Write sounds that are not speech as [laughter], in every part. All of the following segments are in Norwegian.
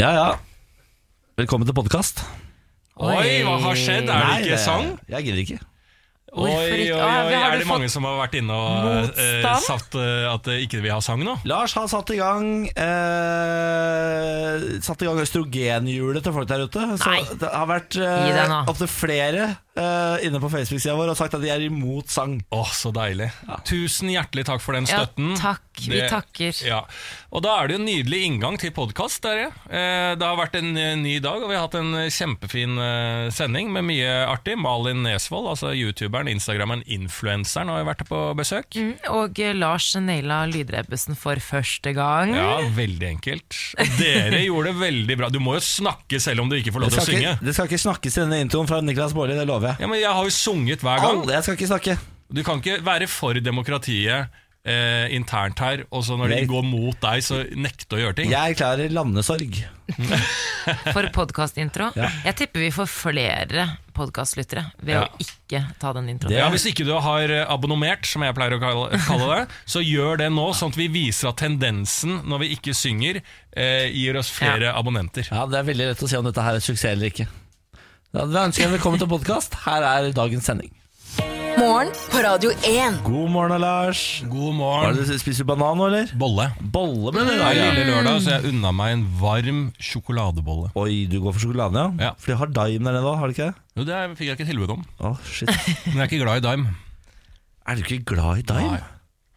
Ja, ja. Velkommen til podkast. Oi, hva har skjedd? Er det ikke sang? Jeg gidder ikke. Oi, Hvorfor oi, ikke? oi, Ah, har Er det mange som har vært inne og eh, motstand? sagt eh, at de ikke vil ha sang nå? Lars har satt i gang eh, Satt i gang østrogenhjulet til folk der ute. Så Nei. det har vært Gi eh, nå. opptil flere eh, inne på Facebook-sida vår og sagt at de er imot sang. Åh, så deilig. Tusen hjertelig takk for den støtten. Ja, takk. Vi Det- takker. Ja. Og da er det jo en nydelig inngang til podkast. Uh, det har vært en eh, ny dag, og vi har hatt en eh, kjempefin uh, sending med mye artig. Malin Nesvold, altså youtuberen, instagrammeren, influenseren, har jo vært på besøk. Mm, Og eh, Lars naila lydrebbussen for første gang. Ja, veldig enkelt. Og dere gjorde det veldig bra. Du må jo snakke selv om du ikke får lov til å synge. ikke, det skal ikke snakkes i denne introen fra Niklas Baarli, det lover jeg. Ja, men Jeg har jo sunget hver gang. Alle, jeg skal ikke snakke. Du kan ikke være for demokratiet eh, internt her, og så når de går mot deg, så nekte å gjøre ting. Jeg erklærer landesorg. [laughs] For podkastintro. Ja. Jeg tipper vi får flere podkastlyttere ved Ja. å ikke ta den introen. Ja, Hvis ikke du har abonnert som jeg pleier å kalle, kalle det, [laughs] så gjør det nå, sånn at vi viser at tendensen når vi ikke synger, eh, gir oss flere abonnenter. Ja, Det er veldig lett å si om dette her er suksess eller ikke. Da ønsker jeg velkommen til podkast. Her er dagens sending. Morgen på Radio 1. God morgen, Lars. God morgen. det, spiser du banan nå, eller? Bolle. Bolle ble det Det er ja. lille lørdag, så jeg unna meg en varm sjokoladebolle. Oi, du går for sjokolade, ja? Ja. For de har Dime der nede òg, har de ikke det? Jo, Det fikk jeg ikke tilbud om, Å, shit. men jeg er ikke glad i dime. Er du ikke glad i Dime? Nei.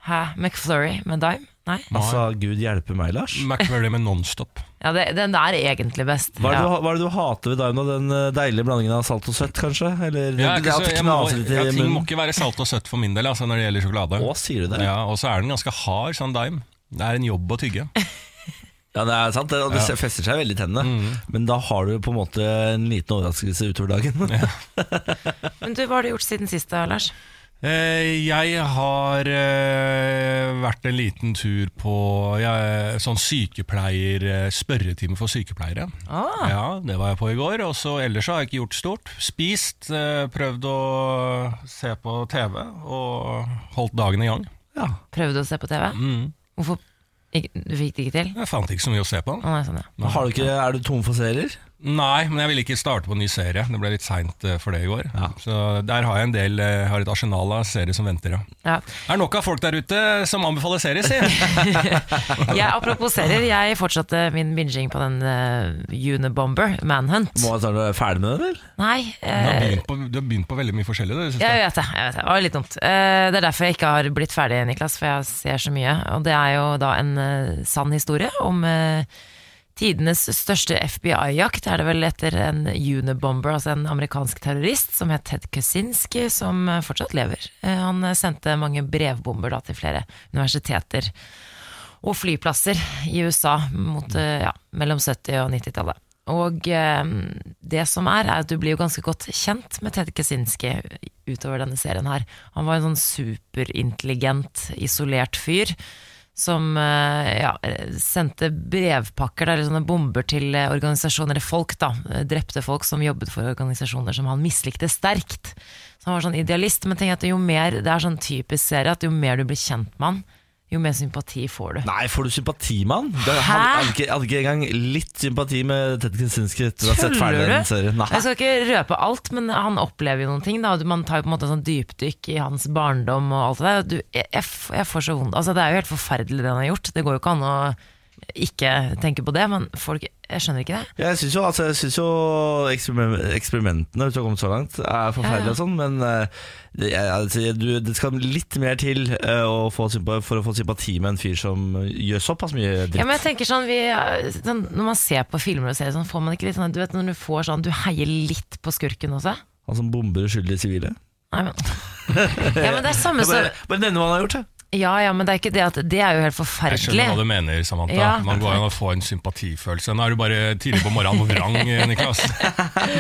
Hæ? McFlurry med dime? Nei? Altså, gud hjelpe meg, Lars. McVerry med Nonstop. Ja, det, den er egentlig best. Hva er, det Ja. du, hva er det du hater ved Dauna? Den eh, deilige blandingen av salt og søtt, kanskje? Eller Ja, det ikke så, jeg må, ja, ting må ikke være salt og søtt for min del altså, når det gjelder sjokolade. Å, sier du det? Ja, og så er den ganske hard, sånn daim. Det er en jobb å tygge. [laughs] Ja, det er sant, det, og det Ja. fester seg veldig i tennene. Mm. Men da har du på en måte en liten overraskelse utover dagen. [laughs] Men du, Hva har du gjort siden sist, da, Lars? Eh, jeg har eh, vært en liten tur på jeg, sånn sykepleier eh, spørretime for sykepleiere. Ah, Ja, Det var jeg på i går. Og så ellers har jeg ikke gjort stort. Spist, prøvd å se på TV og holdt dagen i gang. ja. Prøvd å se på TV? Mm. Hvorfor Du fikk det ikke til? Jeg fant ikke så mye å se på. Å, nei, sånn, ja. Har du ikke, er du tom for serier? Nei, men jeg ville ikke starte på en ny serie. Det ble litt seint for det i går. Ja. Så der har jeg en del eh, har et arsenal av serier som venter. Ja. ja. Det er nok av folk der ute som anbefaler serier, si! Jeg, [laughs] apropos serier, jeg fortsatte min binging på den uh, Unibomber, Manhunt. Må jeg være ferdig med det, eller? Nei, Du har, eh, begynt på, har begynt på veldig mye forskjellig. du. jeg jeg. vet det. jeg vet Det Det var litt dumt. Uh, det er derfor jeg ikke har blitt ferdig, Niklas, for jeg ser så mye. Og det er jo da en eh, sann historie om eh, tidenes største FBI-jakt, er det vel etter en Unibomber, altså en amerikansk terrorist som het Ted Kaczynski, som eh, fortsatt lever. Eh, han eh, sendte mange brevbomber da til flere universiteter og flyplasser i USA mot, ja, mellom 70- og 90-tallet. Og eh, det som er, er at du blir jo ganske godt kjent med Ted Kaczynski utover denne serien her. Han var en sånn superintelligent, isolert fyr som eh, ja, sendte brevpakker, eller sånne bomber til eh, organisasjoner, eller folk da, drepte folk som jobbet for organisasjoner som han mislikte sterkt. Så han var sånn idealist, men tenk at jo mer, det er sånn typisk serie, at jo mer du blir kjent med han, jo mer sympati får du. Nei, får du sympati med han? Hæ? hadde, ikke, hadde ikke engang litt sympati med Ted Kinsinski etter å ha sett ferdig den du? serien. Nei. Jeg skal ikke røpe alt, men han opplever jo noen ting. Da. Man tar jo på en måte sånn dypdykk i hans barndom og alt det der. Du, jeg, jeg får så vondt. Altså, det er jo helt forferdelig det han har gjort. Det går jo ikke an å ikke tenke på det, men folk Jeg skjønner ikke det. Jeg syns jo, altså, jeg synes jo eksperiment, eksperimentene, du har kommet så langt, er forferdelige Ja, ja. og sånn, men eh, det, altså, du, det skal litt mer til eh, å få, for å få sympati med en fyr som gjør såpass mye dritt. Ja, men jeg tenker sånn, vi, sånn Når man ser på filmer og serier, sånn, får man ikke litt sånn Du vet når du får sånn Du heier litt på skurken også? Han som bomber uskyldige sivile. Nei, men [laughs] Ja, men det er samme [laughs] som bare nevne hva han har gjort, jeg. Ja, ja, men det er ikke det at Det er jo helt forferdelig. Jeg skjønner hva du mener, Samantha. Ja. Man går an å få en sympatifølelse. Nå er du bare tidlig på morgenen og vrang, [laughs] Niklas.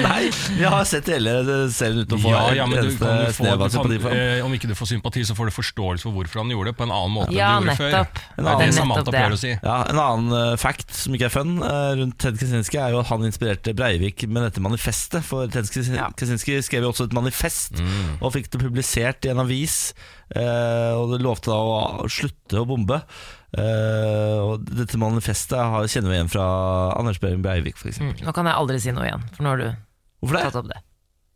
Nei, jeg har sett hele serien uten å få Ja, ja, men du eneste kan få, snev du av sympati for kan, eh, Om ikke du får sympati, så får du forståelse for hvorfor han gjorde det, på en annen måte Ja, enn du gjorde nettopp. før. En Det er det Samantha det. å si. Ja, En annen eh, fact som ikke er fun eh, rundt Ted Kaczynski, er jo at han inspirerte Breivik med dette manifestet. For Ted Kaczynski skrev jo også et manifest Mm. og fikk det publisert i en avis. Eh, og det lovte da å slutte å bombe. Eh, og dette manifestet har, kjenner vi igjen fra Anders Behring Breivik, f.eks. Mm, nå kan jeg aldri si noe igjen, for nå har du Hvorfor tatt opp det.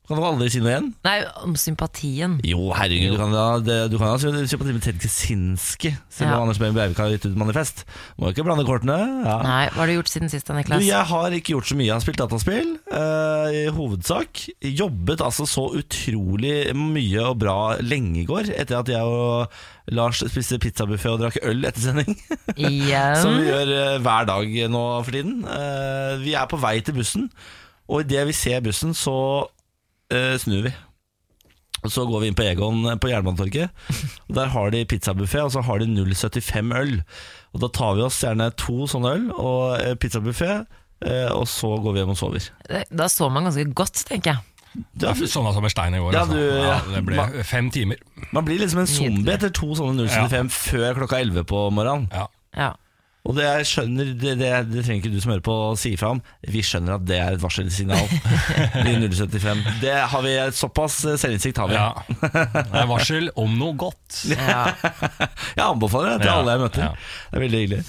Kan du aldri si noe igjen? Nei, om sympatien. Jo, herregud, du kan ha, det, du kan ha sympati med Ted Kaczynski, selv om Ja. Anders Behring Breivik har gitt ut manifest. Må ikke blande kortene. Ja. Nei, hva har du gjort siden sist Niklas? Du, jeg har ikke gjort så mye. Jeg har spilt dataspill, uh, i hovedsak. Jobbet altså så utrolig mye og bra lenge i går, etter at jeg og Lars spiste pizzabuffé og drakk øl etter sending. [laughs] Som vi gjør eh, hver dag nå for tiden. Eh, vi er på vei til bussen, og idet vi ser bussen, så snur vi. Og Så går vi inn på Egon eh, på Jernbanetorget. Og Der har de pizzabuffé, og så har de 0,75 øl. Og Da tar vi oss gjerne to sånne øl og eh, pizzabuffé, eh, og så går vi hjem og sover. Da sover man ganske godt, tenker jeg. Det er sånn som er stein i går. Ja, altså. du, ja, ja. det ble fem timer. Man blir liksom en zombie etter to sånne 0,75 før klokka 11 på morgenen. Ja. Ja. Og det jeg skjønner, det, det, det trenger ikke du som hører på å si fra om. Vi skjønner at det er et varselsignal. [laughs] De 075. Det har vi Såpass eh, selvinnsikt har vi. ja. [laughs] Det er varsel om noe godt. Ja. Jeg anbefaler det til Ja, alle jeg møter. ja. Det er veldig hyggelig.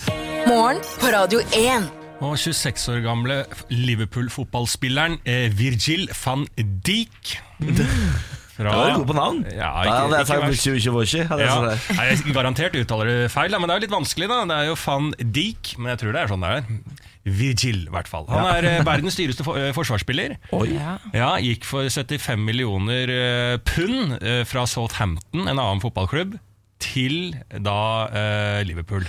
Morgen på Radio 1. Og 26 år gamle Liverpool-fotballspilleren eh, Virgil van Dijk fra, [laughs] Er du god på navn. Ja, ikke, ikke sagt verst. Vucci Vucci hadde jeg Ja. Nei, jeg garantert uttaler det feil, men det er jo litt vanskelig. da Det er jo van Dijk, men jeg tror det er sånn det er. Virgil, i hvert fall. Han er ja. verdens dyreste for, eh, forsvarsspiller. Oi. Ja. Ja, Gikk for 75 millioner eh, pund eh, fra Southampton, en annen fotballklubb, til da eh, Liverpool.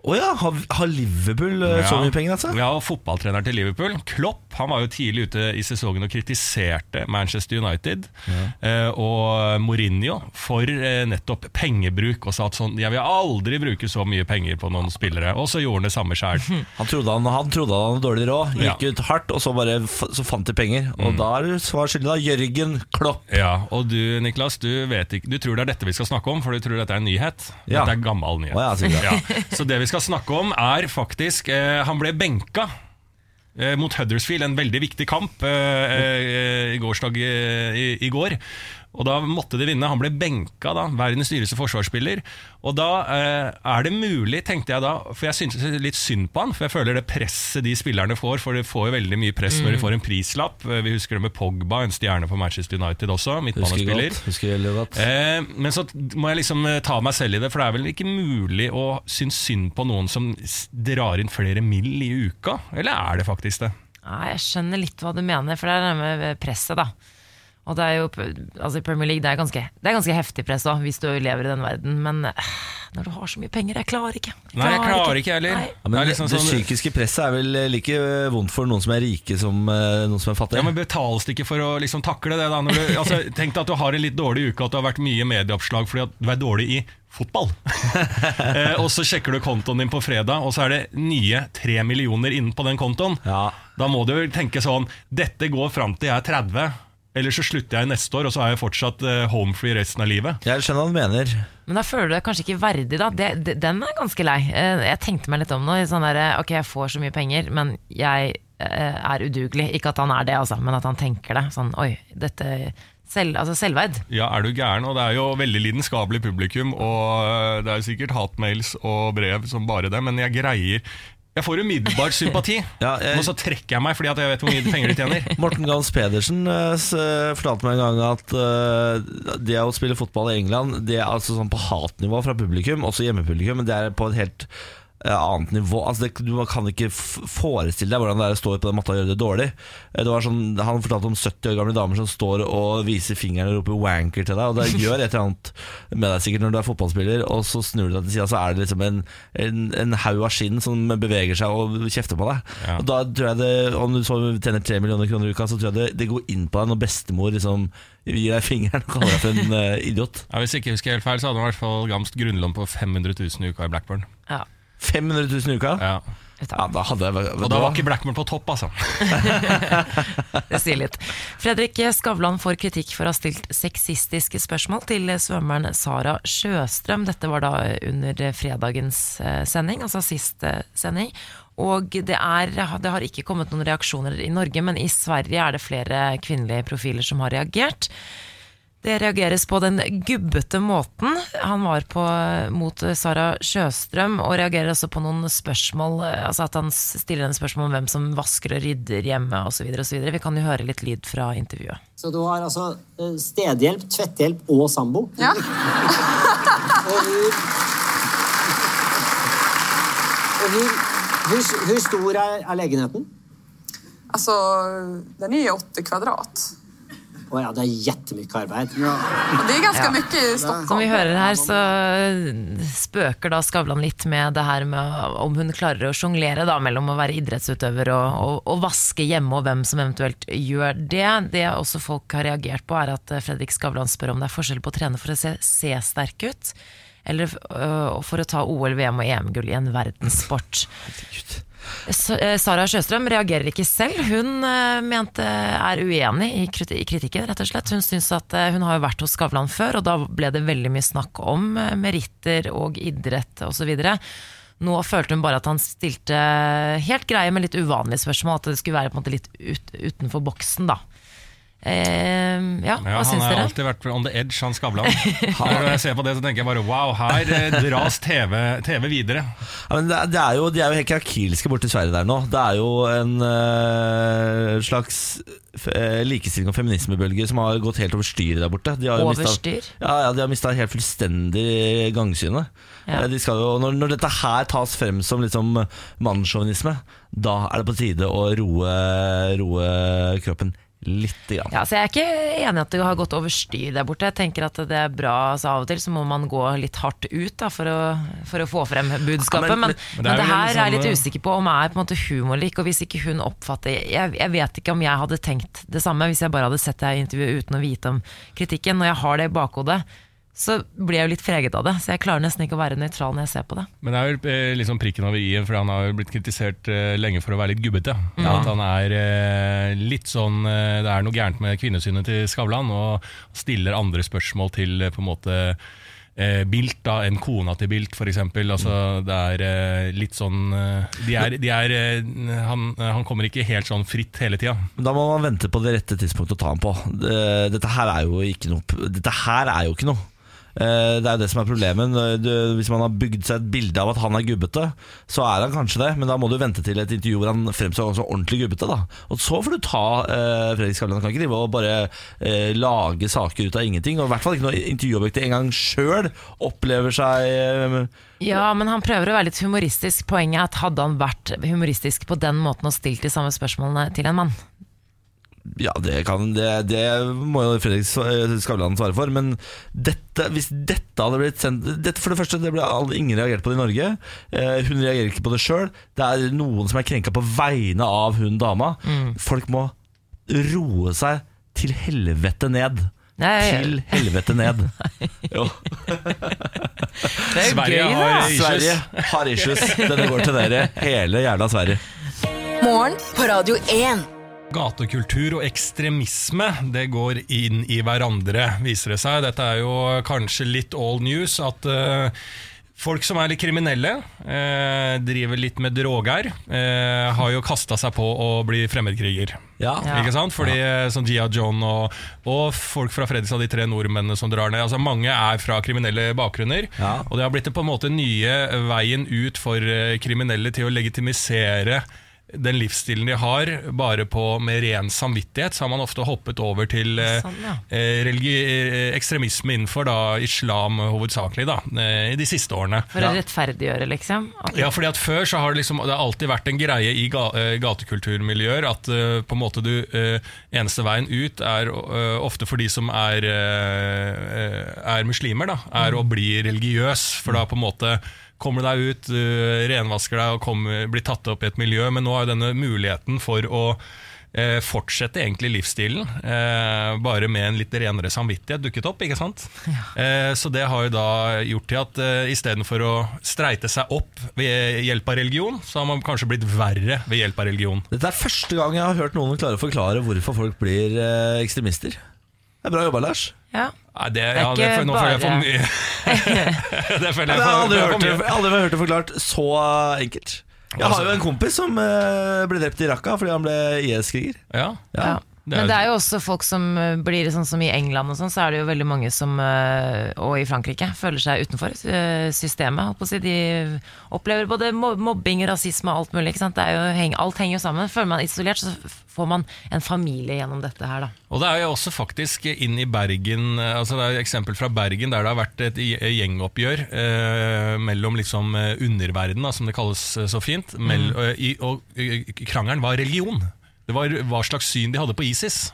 Å ja, har, har Liverpool eh, så mye penger, altså? Ja, og fotballtreneren til Liverpool, Klopp, han var jo tidlig ute i sesongen og kritiserte Manchester United eh, og Mourinho for eh, nettopp pengebruk, og sa at sånn, jeg vil aldri bruke så mye penger på noen spillere. Og så gjorde han det samme sjøl. [laughs] Han trodde han, han trodde han hadde dårlig råd, gikk Ja. ut hardt, og så bare så fant de penger. Og da er du svar skyldig, da. Jørgen Klopp. Ja, og du Niklas, du, vet ikke, du tror det er dette vi skal snakke om, for du tror dette er en nyhet. Ja. Dette er gammel nyhet. Ja. [laughs] Ja, så det vi skal snakke om er faktisk eh, Han ble benka eh, mot Huddersfield, en veldig viktig kamp eh, eh, gårsdag eh, i, i går. Og da måtte de vinne. Han ble benka, da, verdens dyreste forsvarsspiller. Og da eh, er det mulig, tenkte jeg da, for jeg syntes litt synd på han, for jeg føler det presset de spillerne får, for de får jo veldig mye press når de får en prislapp. Eh, Vi husker det med Pogba, en stjerne på Manchester United også, Husker midtbanespiller. godt. Husker godt. Eh, men så må jeg liksom eh, ta meg selv i det, for det er vel ikke mulig å synes synd på noen som drar inn flere mill. i uka? Eller er det faktisk det? Nei, jeg skjønner litt hva du mener, for det er det med presset, da. Og det er jo, altså i Premier League det er ganske, det er ganske heftig press da hvis du lever i den verden. Men eh, når du har så mye penger Jeg klarer ikke. Nei, jeg klarer ikke heller. Nei. Ja, Det men er det, liksom det sånn- psykiske presset er vel like vondt for noen som er rike som uh, noen som er fattige? Ja, men Betales det ikke for å liksom takle det? da? Når du, altså, [laughs] tenk deg at du har en litt dårlig uke, at du har vært mye medieoppslag fordi at du er dårlig i fotball. [laughs] eh, og så sjekker du kontoen din på fredag, og så er det nye tre millioner inne på den kontoen. Ja. Da må du jo tenke sånn Dette går fram til jeg er 30, eller så slutter jeg neste år, og så er jeg fortsatt homefree resten av livet. Jeg skjønner hva du mener. Men da føler du deg kanskje ikke verdig, da. Det, det, den er ganske lei. Eh, Jeg tenkte meg litt om nå. Sånn der, ok, jeg får så mye penger, men jeg eh, er udugelig. Ikke at han er det, altså, men at han tenker det. Sånn, oi, dette selv, altså Selvverd. Ja, er du gæren? Og det er jo veldig lidenskapelig publikum, og eh, det er jo sikkert hatmails og brev som bare det, men jeg greier Jeg får umiddelbart sympati, [laughs] Ja, jeg- og så trekker jeg meg fordi at jeg vet hvor mye penger de tjener. [laughs] Morten Gans Pedersen uh, fortalte meg en gang at uh, det å spille fotball i England Det er altså sånn på hatnivå fra publikum, også hjemmepublikum, men det er på et helt annet nivå. Altså det, du kan ikke forestille deg hvordan det er å stå på den matta og gjøre det dårlig. Eh, Det var sånn, han fortalte om 70 år gamle damer som står og viser fingeren og roper 'wanker' til deg. Og det [laughs] gjør et eller annet med deg sikkert når du er fotballspiller, og så snur du deg til sida, så er det liksom en, en, en haug av skinn som beveger seg og kjefter på deg. Ja. Og da tror jeg det, Om du så tjener 3 millioner kroner i uka, så tror jeg det, det går inn på deg når bestemor liksom gir deg fingeren og kaller deg for en uh, idiot. Ja, hvis jeg ikke husker helt feil, så hadde han i hvert fall gamst grunnlån på 500 000 i uka i Blackburn. Ja. 500 000 i uka? Ja. Ja, da hadde jeg da. Og da var ikke Blackmore på topp, altså. [laughs] Det sier litt. Fredrik Skavlan får kritikk for å ha stilt sexistiske spørsmål til svømmeren Sara Sjøstrøm. Dette var da under fredagens eh, sending, altså sist eh, sending. Og det, er, det har ikke kommet noen reaksjoner i Norge, men i Sverige er det flere kvinnelige profiler som har reagert. Det reageres på den gubbete måten. Han var på mot Sara Sjøstrøm og reagerer også på noen spørsmål. Altså at han stiller en spørsmål om hvem som vasker og rydder hjemme osv. Vi kan jo høre litt lyd fra intervjuet. Så du har altså eh, stedhjelp, tvetthjelp og sambo? Ja. [laughs] Og hvor, og hvor, hvor, hvor stor er, er legenheten? Altså, den er åtte kvadrat. Å ja, det er jettemye arbeid. Ja. det er ganske mye i Stockholm. Som vi hører her, så spøker da Skavlan litt med det her med om hun klarer å sjonglere da mellom å være idrettsutøver og, og, og vaske hjemme, og hvem som eventuelt gjør det. Det også folk har reagert på, er at Fredrik Skavlan spør om det er forskjell på å trene for å se, se sterk ut, eller øh, for å ta OL, VM og EM-gull i en verdenssport. Herregud. Sara Sjøstrøm reagerer ikke selv. Hun eh, mente er uenig i kritikken, rett og slett. Hun syns at eh, hun har vært hos Skavlan før, og da ble det veldig mye snakk om eh, meritter og idrett osv. Nå følte hun bare at han stilte helt greie, men litt uvanlige spørsmål. At det skulle være litt ut, utenfor boksen, da. Eh, ja, Ja, hva han har alltid vært on the edge, han Skavlan. [laughs] Når jeg ser på det, så tenker jeg bare wow, her eh, dras TV, TV videre. Ja, men det, er- det er jo, de er jo helt krakilske borti Sverige der nå. Det er jo en øh, slags øh, likestilling og feminismebølge som har gått helt over styr der borte. De har mistet- Overstyr? Ja, ja, de har mista helt fullstendig gangsynet. Ja. Eh, De skal jo, når, når dette her tas frem som liksom mannssjåvinisme, da er det på tide å roe, roe kroppen lite grann. Ja, så Jeg er ikke enig i at det har gått over styr der borte. Jeg tenker at det er bra, så Av og til så må man gå litt hardt ut da, for, å, for å få frem budskapet. Ja, men, men- men, men det er det, her er jeg litt usikker på om er på en måte humor eller ikke. Og hvis ikke hun oppfatter jeg, jeg vet ikke om jeg hadde tenkt det samme hvis jeg bare hadde sett det her intervjuet uten å vite om kritikken. Når jeg har det i bakhodet, så blir jeg jo litt freget av det. Så jeg klarer nesten ikke å være nøytral når jeg ser på det. Men det er jo eh, liksom prikken over i-en, for han har jo blitt kritisert eh, lenge for å være litt gubbete. At han er eh, litt sånn eh, Det er noe gærent med kvinnesynet til Skavlan, og stiller andre spørsmål til på en måte eh, Bilt da, enn kona til Bilt, f.eks. Altså, det er litt sånn De er, de er han, han kommer ikke helt sånn fritt hele tida. Da må man vente på det rette tidspunktet å ta ham på. Dette her er jo ikke noe Dette her er jo ikke noe. Eh, Det er jo det som er problemet. Hvis man har bygd seg et bilde av at han er gubbete, så er han kanskje det, men da må du vente til et intervju hvor han fremstår også ordentlig gubbete. da Og så får du ta eh, Fredrik Skavlan. Kan ikke drive og bare eh, lage saker ut av ingenting. Og i hvert fall ikke når intervjuobjektet engang sjøl opplever seg eh, Ja, men han prøver å være litt humoristisk. Poenget er at hadde han vært humoristisk på den måten og stilt de samme spørsmålene til en mann, Ja, det, kan, det, det må jo Fredrik Skavlan svare for. Men dette, hvis dette hadde blitt sendt dette, For det første, det ble aldri, ingen reagert på det i Norge. Eh, hun reagerer ikke på det sjøl. Det er noen som er krenka på vegne av hun dama. Folk må roe seg til helvete ned. Nei, Til helvete ned. [laughs] Jo. [laughs] det er jo Sverige gøy, har da. Sverige har issues. Denne går til dere. Hele jævla Sverige. Morgen på Radio 1. Gatekultur og ekstremisme det går inn i hverandre, viser det seg. Dette er jo kanskje litt all news at Uh, folk som er litt kriminelle, eh, driver litt med droger, eh, har jo kasta seg på å bli fremmedkriger. Ja. Ikke sant? Fordi ja. Som Gia John og, og folk fra Fredrikstad, de tre nordmennene som drar ned. Altså Mange er fra kriminelle bakgrunner. Ja. Og det har blitt på en måte nye veien ut for eh, kriminelle til å legitimisere den livsstilen de har, bare på med ren samvittighet, så har man ofte hoppet over til eh, Sånn, ja. eh, eh, ekstremisme innenfor da, islam hovedsakelig da, i de siste årene. For å rettferdiggjøre, liksom. Okay. Ja, fordi at Før så har det, liksom, det har alltid vært en greie i ga, eh, gatekulturmiljøer at uh, på en måte du uh, eneste veien ut er uh, ofte for de som er, eh, er muslimer, da, er å bli religiøs. For da på en måte kommer deg ut, du renvasker deg og kommer, blir tatt opp i et miljø. Men nå har jo denne muligheten for å eh, fortsette egentlig livsstilen, eh, bare med en litt renere samvittighet dukket opp. ikke sant? Eh, så det har jo da gjort til at eh, istedenfor å streite seg opp ved hjelp av religion, så har man kanskje blitt verre ved hjelp av religion. Dette er første gang jeg har hørt noen klare å forklare hvorfor folk blir eh, ekstremister. Det er bra jobba, Lars. ja. Nei, det, er ja, det, ikke nå føler jeg for bare- mye. [laughs] det føler Jeg jeg har for, aldri hørt, det, aldri hørt det forklart så enkelt. Jeg har jo en kompis som eh, ble drept i Raqqa fordi han ble IS-kriger. Ja. Ja. Men det er jo også folk som eh, blir sånn som i England og sånn, så er det jo veldig mange som, eh, og i Frankrike, føler seg utenfor eh, systemet. Si. De opplever både mobbing, rasisme og alt mulig. Det jo, alt henger jo sammen. Føler man isolert, så får man en familie gjennom dette her, da. Og det er jo også faktisk inn i Bergen altså Det er et eksempel fra Bergen der det har vært et gjengoppgjør eh, mellom liksom underverdenen, underverden, som det kalles så fint. Mell, eh, og, og eh, krangelen var religion. Det var hva slags syn de hadde på ISIS.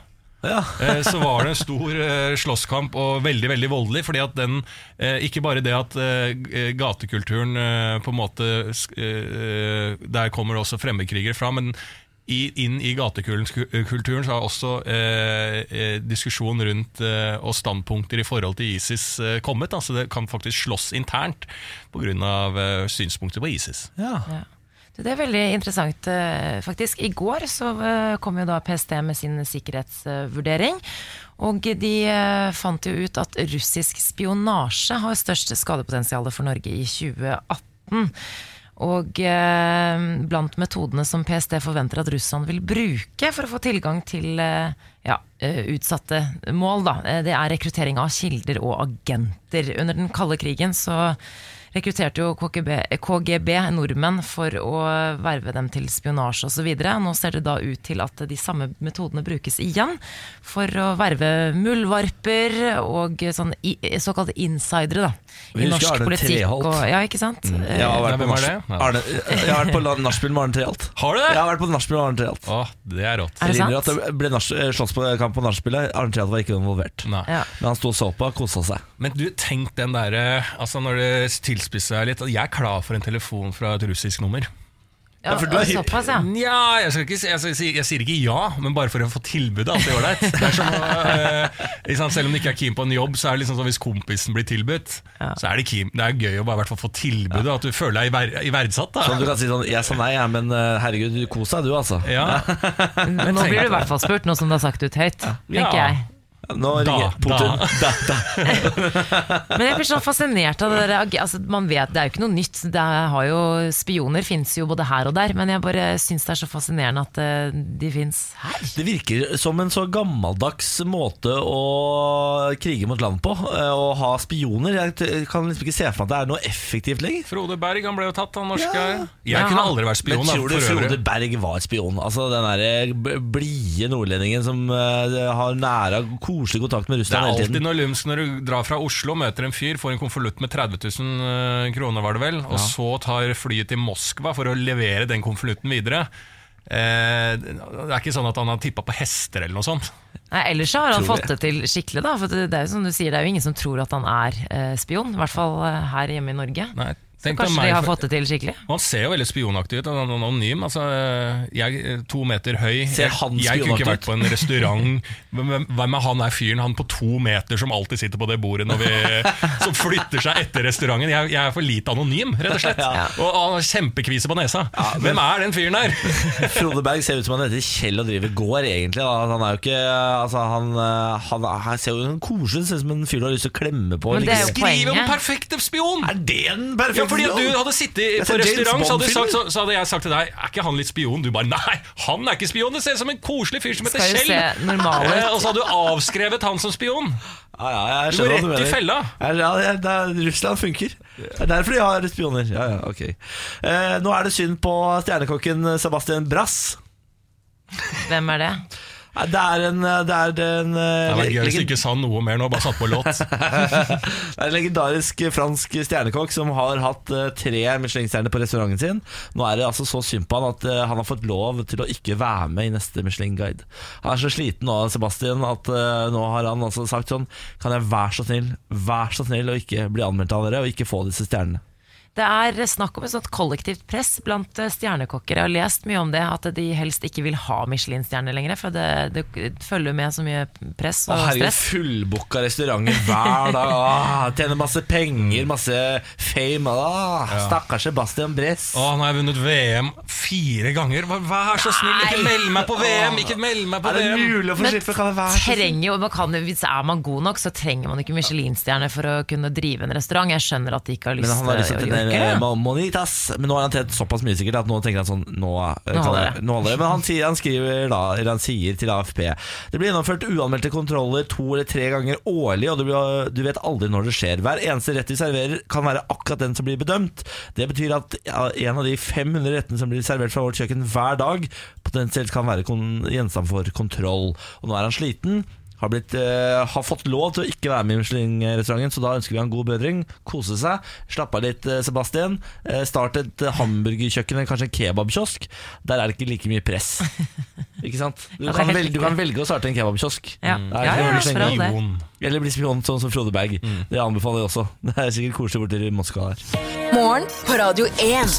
Ja. [laughs] Eh, så var det en stor eh, slåsskamp, og veldig veldig voldelig. fordi at den, eh, Ikke bare det at gatekulturen på en måte Der kommer det også fremmedkrigere fra, men inn i gatekulturen så har også eh, eh, diskusjon rundt eh, og standpunkter i forhold til ISIS eh, kommet. Altså det kan faktisk slåss internt pga. Eh, synspunkter på ISIS. Ja. Ja. Det er veldig interessant, eh, faktisk. I går så eh, kom jo da PST med sin sikkerhetsvurdering. Og de eh, fant jo ut at russisk spionasje har størst skadepotensial for Norge i 2018. Og blant metodene som PST forventer at Russland vil bruke for å få tilgang til ja, eh, utsatte mål, da, eh, det er rekruttering av kilder og agenter. Under den kalde krigen så rekrutterte jo KGB, KGB nordmenn for å verve dem til spionasje osv. Nå ser det da ut til at de samme metodene brukes igjen for å verve muldvarper og sånn i, såkalte insidere da, i norsk Arne politikk. Treholt. Og, ja, ikke sant? Jeg har vært på? Ja. Arne, jeg har vært på nachspiel med Arne Treholt. Har du det? Jeg har vært på nachspiel med Arne Treholt. Det er rått. Er det sant? det ble eh, slåsskamp på nachspielet. Arne Treholt var ikke involvert. Nei. Ja. Men han sto og så på og kosa seg. Men du, tenk den derre altså Når det tilspisser seg litt Jeg er klar for en telefon fra et russisk nummer. Ja, for du er- såpass, ja. Nja, jeg, skal ikke, si- jeg, skal si- jeg sier ikke ja, men bare for å få tilbudet. At det er ålreit. Det er som å, eh, ikke sant, Selv om du ikke er keen på en jobb, så er det liksom sånn hvis kompisen blir tilbudt, Ja. så er det, keen, det er gøy å bare i hvert fall få tilbudet. At du føler deg iver, iverdsatt. Da. Sånn du kan si sånn Jeg sa nei, jeg, men eh, herregud, du kos deg du, altså. Ja. [laughs] Nå blir du i hvert fall spurt, nå som du har sagt det ut høyt. Tenker Ja. jeg. Nå Da, ringer Putin. Da, da. [laughs] Men jeg blir så fascinert av det der altså, Man vet, Det er jo ikke noe nytt. Det har jo, spioner fins jo både her og der, men jeg bare syns det er så fascinerende at eh, de fins her. Det virker som en så gammeldags måte å krige mot land på. eh, Å ha spioner. Jeg kan liksom ikke se for meg at det er noe effektivt lenger. Frode Berg han ble jo tatt av norske Ja. Jeg Ja, kunne han- aldri vært spion. Men tror du. Frode Berg var spion? Altså Den der blide nordlendingen som uh, har næra og koselig kontakt med Det er alltid noe lumsk når du drar fra Oslo, møter en fyr, får en konvolutt med 30 000 kroner, var det vel, og så tar flyet til Moskva for å levere den konvolutten videre. Eh, det er ikke sånn at han har tippa på hester eller noe sånt. Nei, ellers så har han fått det til skikkelig, da. For det det er jo som du sier, det er jo ingen som tror at han er eh, spion. I hvert fall eh, her hjemme i Norge. Nei, tenk kanskje meg de har fått det til skikkelig. Han ser jo veldig spionaktig ut. Han er anonym. Altså, jeg er to meter høy. Ser Jeg, han jeg kunne ikke vært på en restaurant. [laughs] Hvem er han er fyren? Han på to meter som alltid sitter på det bordet når vi, [laughs] som flytter seg etter restauranten. Jeg, jeg er for lite anonym, rett og slett. Og, og han har kjempekvise på nesa. Hvem er den fyren der? [laughs] Frode Berg ser ut som han heter Kjell og driver gård, egentlig. Han er jo ikke altså, han, eh, han, han ser jo koselig ut, ser ut som en fyr du har lyst til å klemme på. Men det er jo Liksom. Skriv om perfekte spion! Er det en perfekte Ja, fordi at du hadde sittet på restaurant, så hadde, sagt, så, så hadde jeg sagt til deg Er ikke han litt spion? Du bare nei, han er ikke spion. Det ser ut som en koselig fyr som heter Skal Kjell. se. Eh, Og så hadde du avskrevet han som spion. Ja, ja, jeg Du skjønner går hva du rett i fella. Ja, ja, det Russland funker. Det er derfor de har spioner. Ja, ja, ok eh, Nå er det synd på stjernekokken Sebastian Brass. Hvem er det? Det er en Det er en, Det eh, var gøy hvis du ikke sa noe mer nå, bare satt på låt. [laughs] det er en legendarisk fransk stjernekokk som har hatt eh, tre Michelin-stjerner på restauranten sin. Nå er det altså så synd på han at eh, han har fått lov til å ikke være med i neste Michelin-guide. Han er så sliten nå, Sebastian, at eh, nå har han altså sagt sånn Kan jeg være så snill, vær så snill å ikke bli anmeldt av dere, og ikke få disse stjernene. Det er snakk om et sånt kollektivt press blant eh, stjernekokker. Jeg har lest mye om det, at de helst ikke vil ha Michelin-stjerner lenger. For det, det følger med så mye press og og herregud, stress. fullbooka restauranter hver dag. [laughs] Åh, tjener masse penger, masse fame. Åh, Stakkars Sebastian Bress. Å, nå har jeg vunnet VM fire ganger. Vær- så snill, ikke meld meg på VM! Ikke meld meg på Er det VM! mulig å få slippe? Kan det være så snill? trenger man kan, hvis er man god nok, så trenger man ikke Michelin-stjerne for å kunne drive en restaurant. Jeg skjønner at de ikke har lyst Men han har lyst til å gjøre det? Mo- Monitas. Men nå har han tjent såpass mye sikkert at nå tenker han sånn Nå, eh, nå holder det. Men han, sier, han skriver da Eller han sier til AFP Det blir gjennomført uanmeldte kontroller to eller tre ganger årlig, og du, blir, du vet aldri når det skjer. Hver eneste rett vi serverer, kan være akkurat den som blir bedømt. Det betyr at en av de 500 rettene som blir servert fra vårt kjøkken hver dag, potensielt kan være gjenstand for kontroll. Og nå er han sliten. Har, blitt, uh, har fått lov til å ikke være med i Michelin-restauranten, så da ønsker vi han god bedring. Kose seg. Slapp av litt, uh, Sebastian. Uh, start et hamburgerkjøkken eller kanskje en kebabkiosk. Der er det ikke like mye press. [laughs] Ikke sant? Du Ja, kan, velge, du kan velge å starte en kebabkiosk. Ja. Det er Ja, ikke ja, noe for Eller bli spion sånn som Frode Berg. Det anbefaler jeg også. [laughs] Det er sikkert koselig borti Moskva her. Morgen på Radio 1.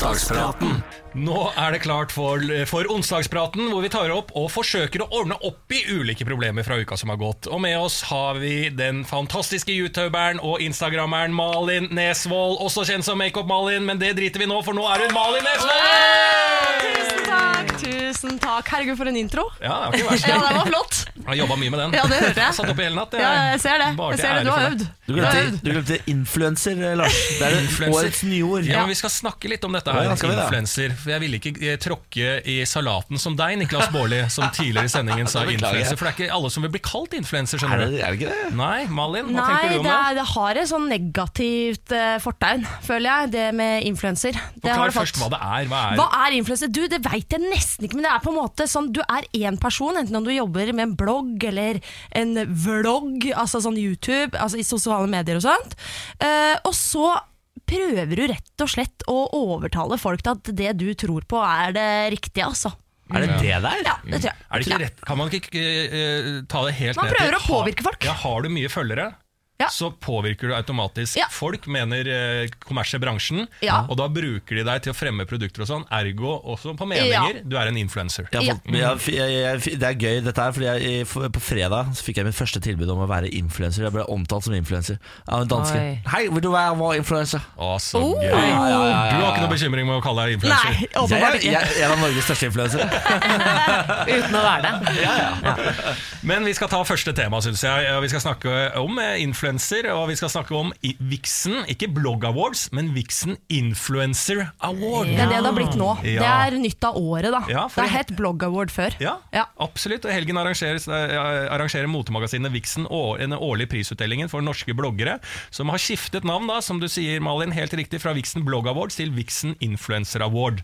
Nå er det klart for, for onsdagspraten, hvor vi tar opp og forsøker å ordne opp i ulike problemer fra uka som har gått. Og med oss har vi den fantastiske youtuberen og instagrammeren Malin Nesvold, også kjent som Makeup-Malin, men det driter vi nå, for nå er hun Malin Nesvold! Tusen takk, tusen takk. Herregud, for en intro. Ja, det var ikke verst. [laughs] Ja, det var flott. Jeg har jobba mye med den. Ja, det hørte jeg. Satt opp i hele natt. Ja, jeg ser det. Jeg ser det. Du har øvd. Du glemte, du glemte influenser, eh, Lars. Det er [laughs] Influencer. årets nyord. Ja, men Vi skal snakke litt om dette her, Ja, vi det? influenser. For Jeg ville ikke eh, tråkke i salaten som deg, Niklas Baarli, som [laughs] tidligere i sendingen sa Det influenser. For det er ikke alle som vil bli kalt influenser, Er skjønner du. er det ikke det? Nei, Malin, hva Nei, tenker du om det, det? er, det har et sånn negativt uh, fortegn, føler jeg, det med influenser. Det har Forklar først hva det er. Hva er Hva er influenser? Du, det veit jeg nesten ikke, men det er på en måte sånn Du er én person, enten om du jobber med en blogg eller en vlogg, altså sånn YouTube, altså i sosiale medier og sånt. Eh, og så prøver du rett og slett å overtale folk til at det du tror på er det riktige, altså. Er det det der? Ja, det tror jeg. Er det ikke rett? Kan man ikke uh, ta det helt Man ned til prøver å påvirke folk. Ja, Har du mye følgere, Ja. så påvirker du automatisk. Ja. Folk mener eh, kommersielle bransjen, Ja. og da bruker de deg til å fremme produkter og sånn. Ergo også på meninger. Du er en influenser. Jeg jeg, jeg, jeg, det er gøy dette her, fordi jeg, på fredag så fikk jeg mitt første tilbud om å være influenser. Jeg ble omtalt som influenser av en danske. Oi. Hei, vil du være vår influenser? Å, så Oh. gøy. Ja, ja, ja, ja. Du har ikke noe bekymring med å kalle deg influenser? Nei, Jeg, åpenbart jeg, ikke. jeg er Norges største influenser. [laughs] Uten å være det. Men vi skal ta første tema, syns jeg. Vi skal snakke om eh, influenser, og vi skal snakke om Vixen, ikke Blog Awards, men Vixen Influencer Award. Det er det det har blitt nå. Det er nytt av året, da. Ja, det har hett Blog Award før. Ja, Ja. absolutt. Og helgen eh, arrangerer motemagasinet Vixen den årlige prisutdelingen for norske bloggere, som har skiftet navn, da, som du sier, Malin, helt riktig, fra Vixen Blog Awards til Vixen Influencer Award.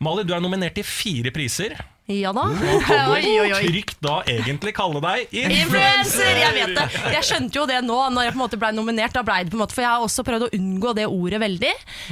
Malin, du er nominert til fire priser. Ja da. Kan [laughs] Oi, oi, du trygt da egentlig kalle deg Influencer! Jeg vet det. Jeg skjønte jo det nå, når jeg på en måte ble nominert. Da ble det på en måte, for jeg har også prøvd å unngå det ordet veldig.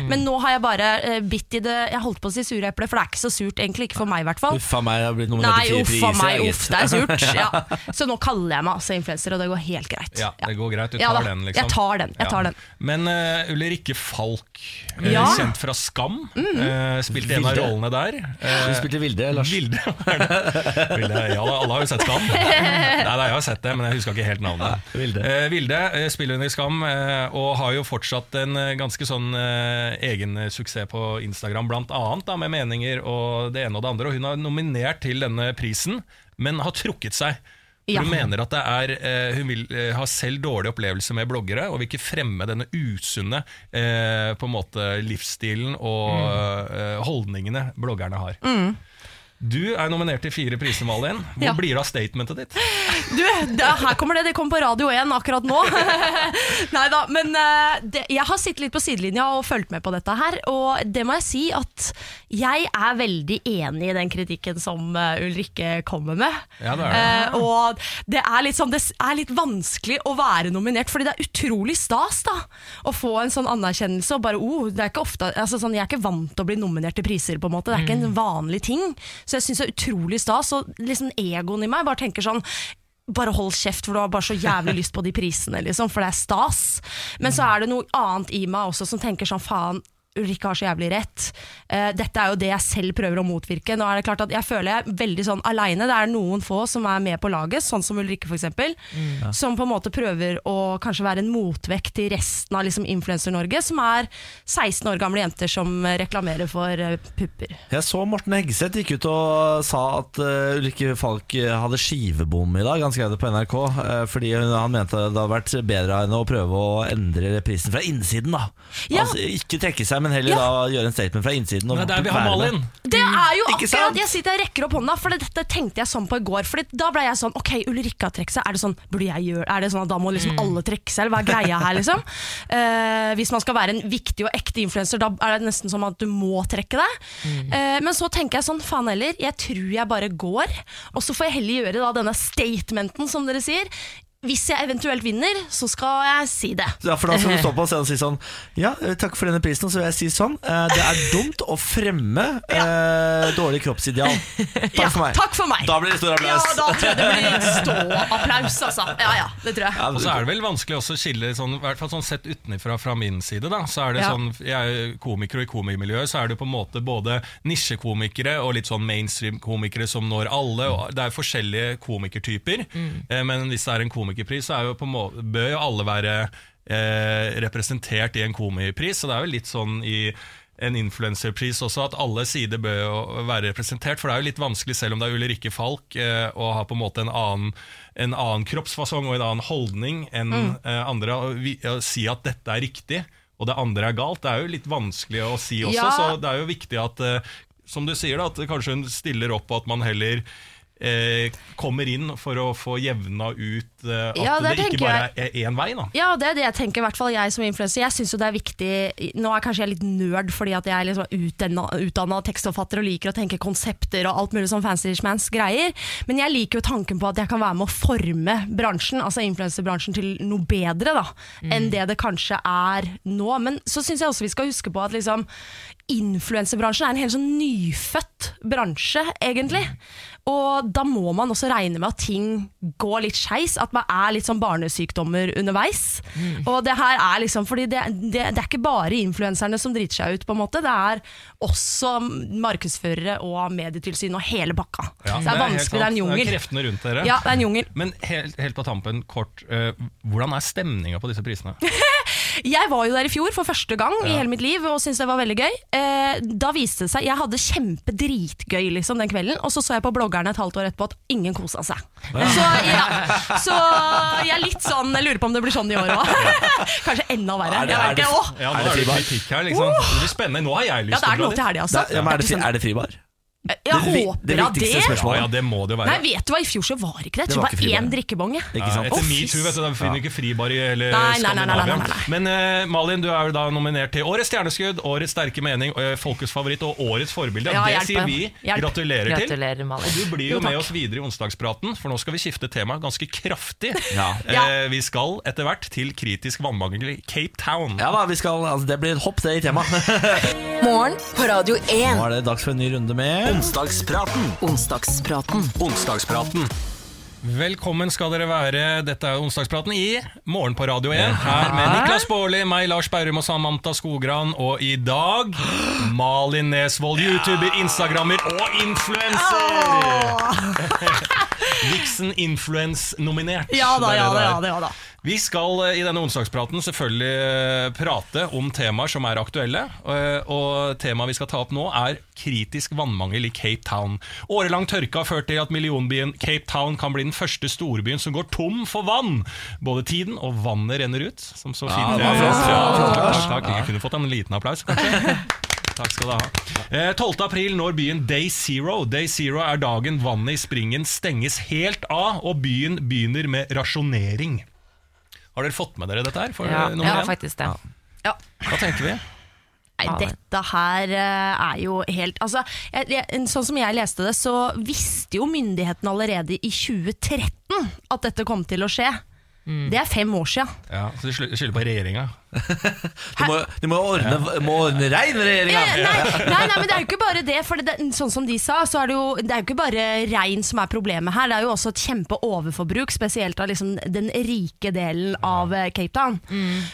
Men nå har jeg bare eh, bitt i det Jeg holdt på å si sure eple, for det er ikke så surt, egentlig. Ikke for meg, i hvert fall. Uff a meg, jeg har blitt nominert Nei, til uff fire a meg, uff, det er surt. Ja. [laughs] Så nå kaller jeg meg altså influenser, og det går helt greit. Ja, det går greit. Du tar ja, den, liksom. jeg tar den, jeg tar den. Men uh, Ulrikke Falk, uh, Ja. Mm. kjent fra Skam, eh, spilte en av rollene der. Du spilte Vilde, Lars. Vilde? [laughs] Vilde, ja, alle har jo sett Skam. Nei, nei, jeg har sett det, men jeg husker ikke helt navnet. Ja, Vilde. Eh, Vilde eh, spiller under Skam, eh, og har jo fortsatt en eh, ganske sånn eh, egen suksess på Instagram, blant annet, da, med meninger og det ene og det andre. Og hun har nominert til denne prisen, men har trukket seg. Ja. Hun mener at det er eh, Hun vil eh, ha selv dårlig opplevelse med bloggere, og vil ikke fremme denne usunne eh, på en måte livsstilen og eh, holdningene bloggerne har. Du er nominert til fire priser, Malin. Hvor Ja. blir det av statementet ditt? Du, det, her kommer det. Det kommer på Radio 1 akkurat nå. [laughs] Nei da, men eh, det, jeg har sittet litt på sidelinja og fulgt med på dette her. Og det må jeg si at jeg er veldig enig i den kritikken som eh, Ulrikke kommer med. Ja, det er det. Eh, og det er, litt sånn, det er litt vanskelig å være nominert, fordi det er utrolig stas da å få en sånn anerkjennelse. Og bare, oh, det er ikke ofte, altså sånn, jeg er ikke vant til å bli nominert til priser, på en måte. Det er ikke en vanlig ting. Så jeg syns det er utrolig stas. Og liksom egoen i meg bare tenker sånn bare hold kjeft, for du har bare så jævlig lyst på de prisene, liksom, for det er stas. Men så er det noe annet i meg også som tenker sånn faen. Ulrikke har så jævlig rett. Uh, dette er jo det jeg selv prøver å motvirke. Nå er det klart at Jeg føler jeg er veldig sånn aleine. Det er noen få som er med på laget, sånn som Ulrikke f.eks. Mm. Som på en måte prøver å kanskje være en motvekt til resten av liksom Influencer-Norge, som er 16 år gamle jenter som reklamerer for uh, pupper. Jeg så Morten Hegseth gikk ut og sa at uh, Ulrikke Falk hadde skivebom i dag. Han skrev det på NRK fordi han mente det hadde vært bedre henne å prøve å endre prisen fra innsiden. da Ja. Altså Ikke trekke seg men heller da gjøre en statement fra innsiden. Og Det er der vi har. Malin. Det er jo Ikke akkurat sant? Jeg sitter og rekker opp hånda, for dette tenkte jeg sånn på i går. For da ble jeg sånn Ok, Ulrikka trekker seg. Er det sånn Burde jeg gjøre Er det sånn at da må liksom alle trekke seg, eller hva er greia her, liksom? Uh, [laughs] hvis man skal være en viktig og ekte influenser, da er det nesten som at du må trekke deg. Uh, men så tenker jeg sånn, faen heller, jeg tror jeg bare går. Og så får jeg heller gjøre da denne statementen, som dere sier. Hvis jeg eventuelt vinner, så skal jeg si det. Ja, for da skal du stå på scenen og si sånn Ja, eh, takk for denne prisen. Og så vil jeg si sånn eh, Det er dumt å fremme eh, dårlig kroppsideal. Takk Ja, for meg. Takk for meg. Da blir det stor applaus. Ja, da tror jeg det blir ståapplaus, altså. Ja ja, det tror jeg. Ja, Og så er det vel vanskelig også å skille sånn, i hvert fall sånn sett utenfra fra min side. da Så er det Ja. sånn, Jeg er komiker, og i komikermiljøet så er det på en måte både nisjekomikere og litt sånn mainstream-komikere som når alle. Og det er forskjellige komikertyper. mm. men hvis det er en komikerpris, så er jo måte, bør jo alle være eh, representert i en komipris. Så det er jo litt sånn i en influenserpris også, at alle sider bør jo være representert. For det er jo litt vanskelig, selv om det er Ulrikke Falk, eh, å ha på en måte en annen, en annen kroppsfasong og en annen holdning enn eh, andre. Å si at dette er riktig, og det andre er galt, det er jo litt vanskelig å si også. Ja. Så det er jo viktig at, eh, som du sier, da, at kanskje hun stiller opp, og at man heller eh, kommer inn for å få jevna ut eh, at Ja, det, det ikke bare er én vei. da Ja, det er det jeg tenker, i hvert fall jeg som influenser. Jeg synes jo det er viktig Nå er kanskje jeg litt nerd fordi at jeg er liksom utdanna, utdanna tekstforfatter og liker å tenke konsepter og alt mulig sånn fancy schmans greier. Men jeg liker jo tanken på at jeg kan være med å forme bransjen, altså influenserbransjen, til noe bedre da enn det det kanskje er nå. Men så syns jeg også vi skal huske på at liksom influenserbransjen er en helt sånn nyfødt bransje, egentlig. Og da må man også regne med at ting går litt skeis, at man er litt sånn barnesykdommer underveis. Og det her er liksom, fordi det, det, det er ikke bare influenserne som driter seg ut, på en måte. Det er også markedsførere og medietilsyn og hele pakka. Ja, Så det er vanskelig, det er en jungel. Det er kreftene rundt dere. Ja, det er en jungel. Men helt, helt på tampen, kort, Uh, hvordan er stemninga på disse prisene? [laughs] Jeg var jo der i fjor for første gang i hele mitt liv og syntes det var veldig gøy. Eh, da viste det seg Jeg hadde kjempedritgøy liksom, den kvelden, og så så jeg på bloggerne et halvt år etterpå at ingen kosa seg. Så, ja, så jeg er litt sånn Jeg lurer på om det blir sånn i år òg. [laughs] Kanskje enda verre. Er det- er det-. Ja, Er nå det er det fribar? her, liksom. Det blir spennende. Nå har jeg lyst til å til dra dit. altså. er, ja, er, er er det fribar? Sånn- Jeg Det håper det viktigste spørsmålet. Ja, det må det jo være. Nei, vet du hva, i fjor så var ikke det. Jeg Det tror var det ikke var én drikkebong. Ja, etter metoo vet du, da finner du ikke fribar i hele Skandinavia. Men uh, Malin, du er jo da nominert til Årets stjerneskudd, Årets sterke mening, uh, Folkets favoritt og Årets forbilde. Ja, det hjelp, sier vi Hjelp. gratulerer til. Gratulerer, Malin. Og du blir jo, Jo, med oss videre i onsdagspraten, for nå skal vi skifte tema ganske kraftig. Ja. Uh, vi skal etter hvert til kritisk vannmangel i Cape Town. Ja da, vi skal, altså, det blir et hopp, det, i temaet. [laughs] Morgen på Radio 1. Nå er det dags for en ny runde med Onsdagspraten. Onsdagspraten. Onsdagspraten. Velkommen skal dere være. Dette er onsdagspraten i Morgen på Radio 1. Her med Niklas Baarli, meg, Lars Berrum og Samantha Skogran. Og i dag Malin Nesvold, YouTuber, Instagrammer og influenser! [laughs] Vixen Influence-nominert. Ja da, ja da. ja da, ja da. Vi skal eh, i denne onsdagspraten selvfølgelig eh, prate om temaer som er aktuelle. eh, Og temaet vi skal ta opp nå er kritisk vannmangel i Cape Town. Årelang tørke har ført til at millionbyen Cape Town kan bli den første storbyen som går tom for vann. Både tiden og vannet renner ut. Som så fint. Ja, takk, takk. Jeg kunne fått en liten applaus, kanskje. [laughs] Takk skal du ha. Eh, 12. april når byen Day Zero. Day Zero er dagen vannet i springen stenges helt av, og byen begynner med rasjonering. Har dere fått med dere dette her? For Ja, ja faktisk det. Ja. Hva tenker vi? Nei, dette her eh, er jo helt altså, jeg, Sånn som jeg leste det, så visste jo myndighetene allerede i 2013 at dette kom til å skje. Det er fem år sia. Ja, så De skyld- skylder på regjeringa. De må, de må ordne, må ordne rein, regjeringa! Ja, nei, nei, nei, men det er jo ikke bare det. For det, sånn som de sa, så er det jo Det er jo ikke bare regn som er problemet her. Det er jo også et kjempeoverforbruk, spesielt av liksom den rike delen av eh, Cape Town.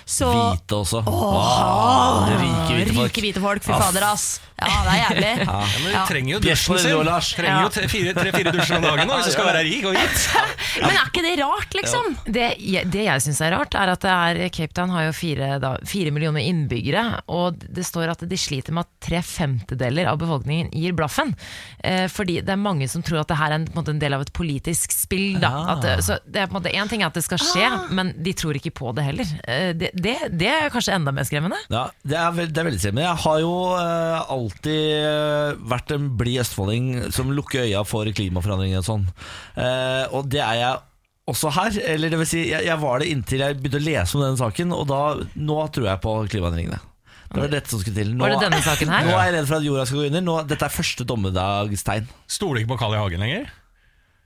Så Hvite også. Åh, wow, rike hvite folk. Rike hvite folk, fy fader, ass. Ja, det er jævlig. [laughs] Ja, men vi trenger jo dusjen sin. Lars. Trenger jo tre-fire tre, fire dusjer om dagen nå, hvis du skal være rik og hvit. [laughs] Men er ikke det rart, liksom? Det, jeg- det jeg syns er rart, er at det er, Cape Town har jo fire eh, da, fire millioner innbyggere, og det står at de sliter med at tre femtedeler av befolkningen gir blaffen. Eh, fordi det er mange som tror at det her er en, på en, en del av et politisk spill. Da. Ah. At, så det er på en måte Én ting er at det skal skje, men de tror ikke på det heller. Eh, det, det, det er kanskje enda mer skremmende. Ja, det er, veld, det er veldig skremmende. Jeg har jo eh, alltid eh, vært en blid østfolding som lukker øya for klimaforandringer og sånn. Eh, og det er jeg også her. Eller det vil si, jeg, jeg var det inntil jeg begynte å lese om denne saken, og da, nå tror jeg på klimaendringene. Det var dette som skulle til. Nå, Var det denne saken her? Nå er jeg redd for at jorda skal gå under. Nå, dette er første dommedagstegn. Stoler ikke på Carl I. Hagen lenger?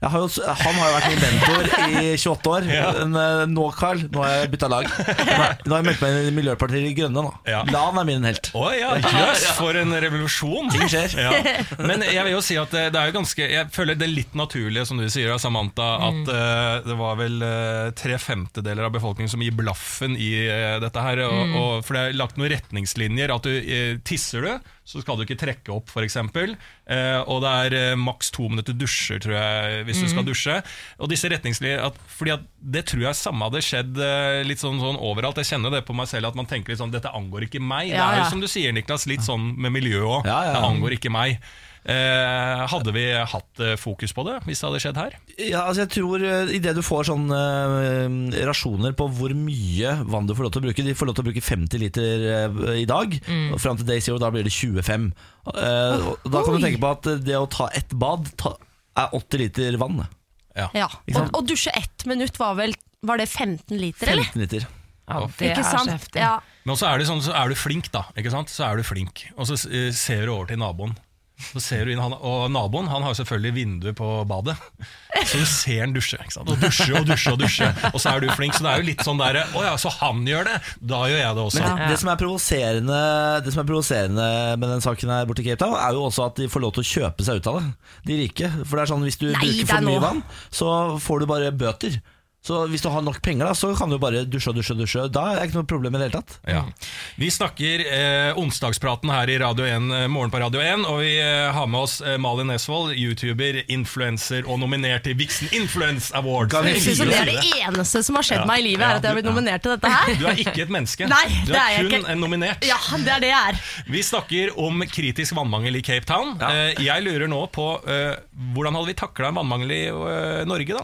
Jeg har jo, han har jo vært min mentor i 28 år. Men eh, nå, Carl, nå har jeg bytta lag. Nå har nå har jeg meldt meg inn i Miljøpartiet De Grønne. nå Ja. Lan er min helt. Å ja, jøss, for en revolusjon! Ting skjer. Ja. Men jeg vil jo si at det, det er jo ganske Jeg føler det litt naturlige, som du sier, Samantha, at eh, det var vel uh, tre femtedeler av befolkningen som gir blaffen i uh, dette her. Og, og, for det er lagt noen retningslinjer. At du eh, tisser du, så skal du ikke trekke opp, f.eks. Eh, og det er eh, maks to minutter dusjer, tror jeg, hvis du skal dusje. Og disse retningslinjer at, fordi at Det tror jeg samme hadde skjedd eh, litt sånn, sånn overalt. Jeg kjenner det på meg selv at man tenker litt sånn Dette angår ikke meg. Det Ja, er jo som du sier, Niklas, litt sånn med miljø òg. Ja, ja. Det angår ikke meg. Eh, hadde vi hatt eh, fokus på det hvis det hadde skjedd her? Ja, altså jeg tror uh, Idet du får sånne eh, rasjoner på hvor mye vann du får lov til å bruke De får lov til å bruke 50 liter eh, i dag, og fram til day zero da blir det 25. Eh, og da kan du tenke på at eh, det å ta ett bad ta, er 80 liter vann. Ja. ja. Og, og dusje ett minutt var vel Var det 15 liter, eller? 15 liter. Ja, det Ikke er så heftig. Ja. Men så er, sånn, så er du flink, da. Ikke sant? Så er du flink Og så eh, ser du over til naboen. Så ser du inn, han, og naboen han har jo selvfølgelig vindu på badet, så du ser han dusje. Ikke sant? Og dusje og dusje og dusje, og så er du flink. Så det er jo litt sånn der Å ja, så han gjør det, da gjør jeg det også. Men det, det, som er provoserende, det som er provoserende med den saken her borte i Cape Town, er jo også at de får lov til å kjøpe seg ut av det. De rike. For det er sånn hvis du Nei, bruker er for mye vann, så får du bare bøter. Så hvis du har nok penger, da, så kan du bare dusje og dusje og dusje. Da er det ikke noe problem i det hele tatt. Ja. Vi snakker eh, onsdagspraten her i Radio 1, eh, Morgen på Radio 1, og vi eh, har med oss eh, Malin Nesvold, YouTuber, influenser og nominert til Vixen Influence Award. Jeg synes det er det eneste som har skjedd Ja. meg i livet, er at jeg har blitt nominert til dette her. Du er ikke et menneske. Nei, du det er, er kun ikke. en nominert. Ja, det er det jeg er. Vi snakker om kritisk vannmangel i Cape Town. Eh, jeg lurer nå på eh, hvordan hadde vi takla en vannmangel i eh, Norge, da?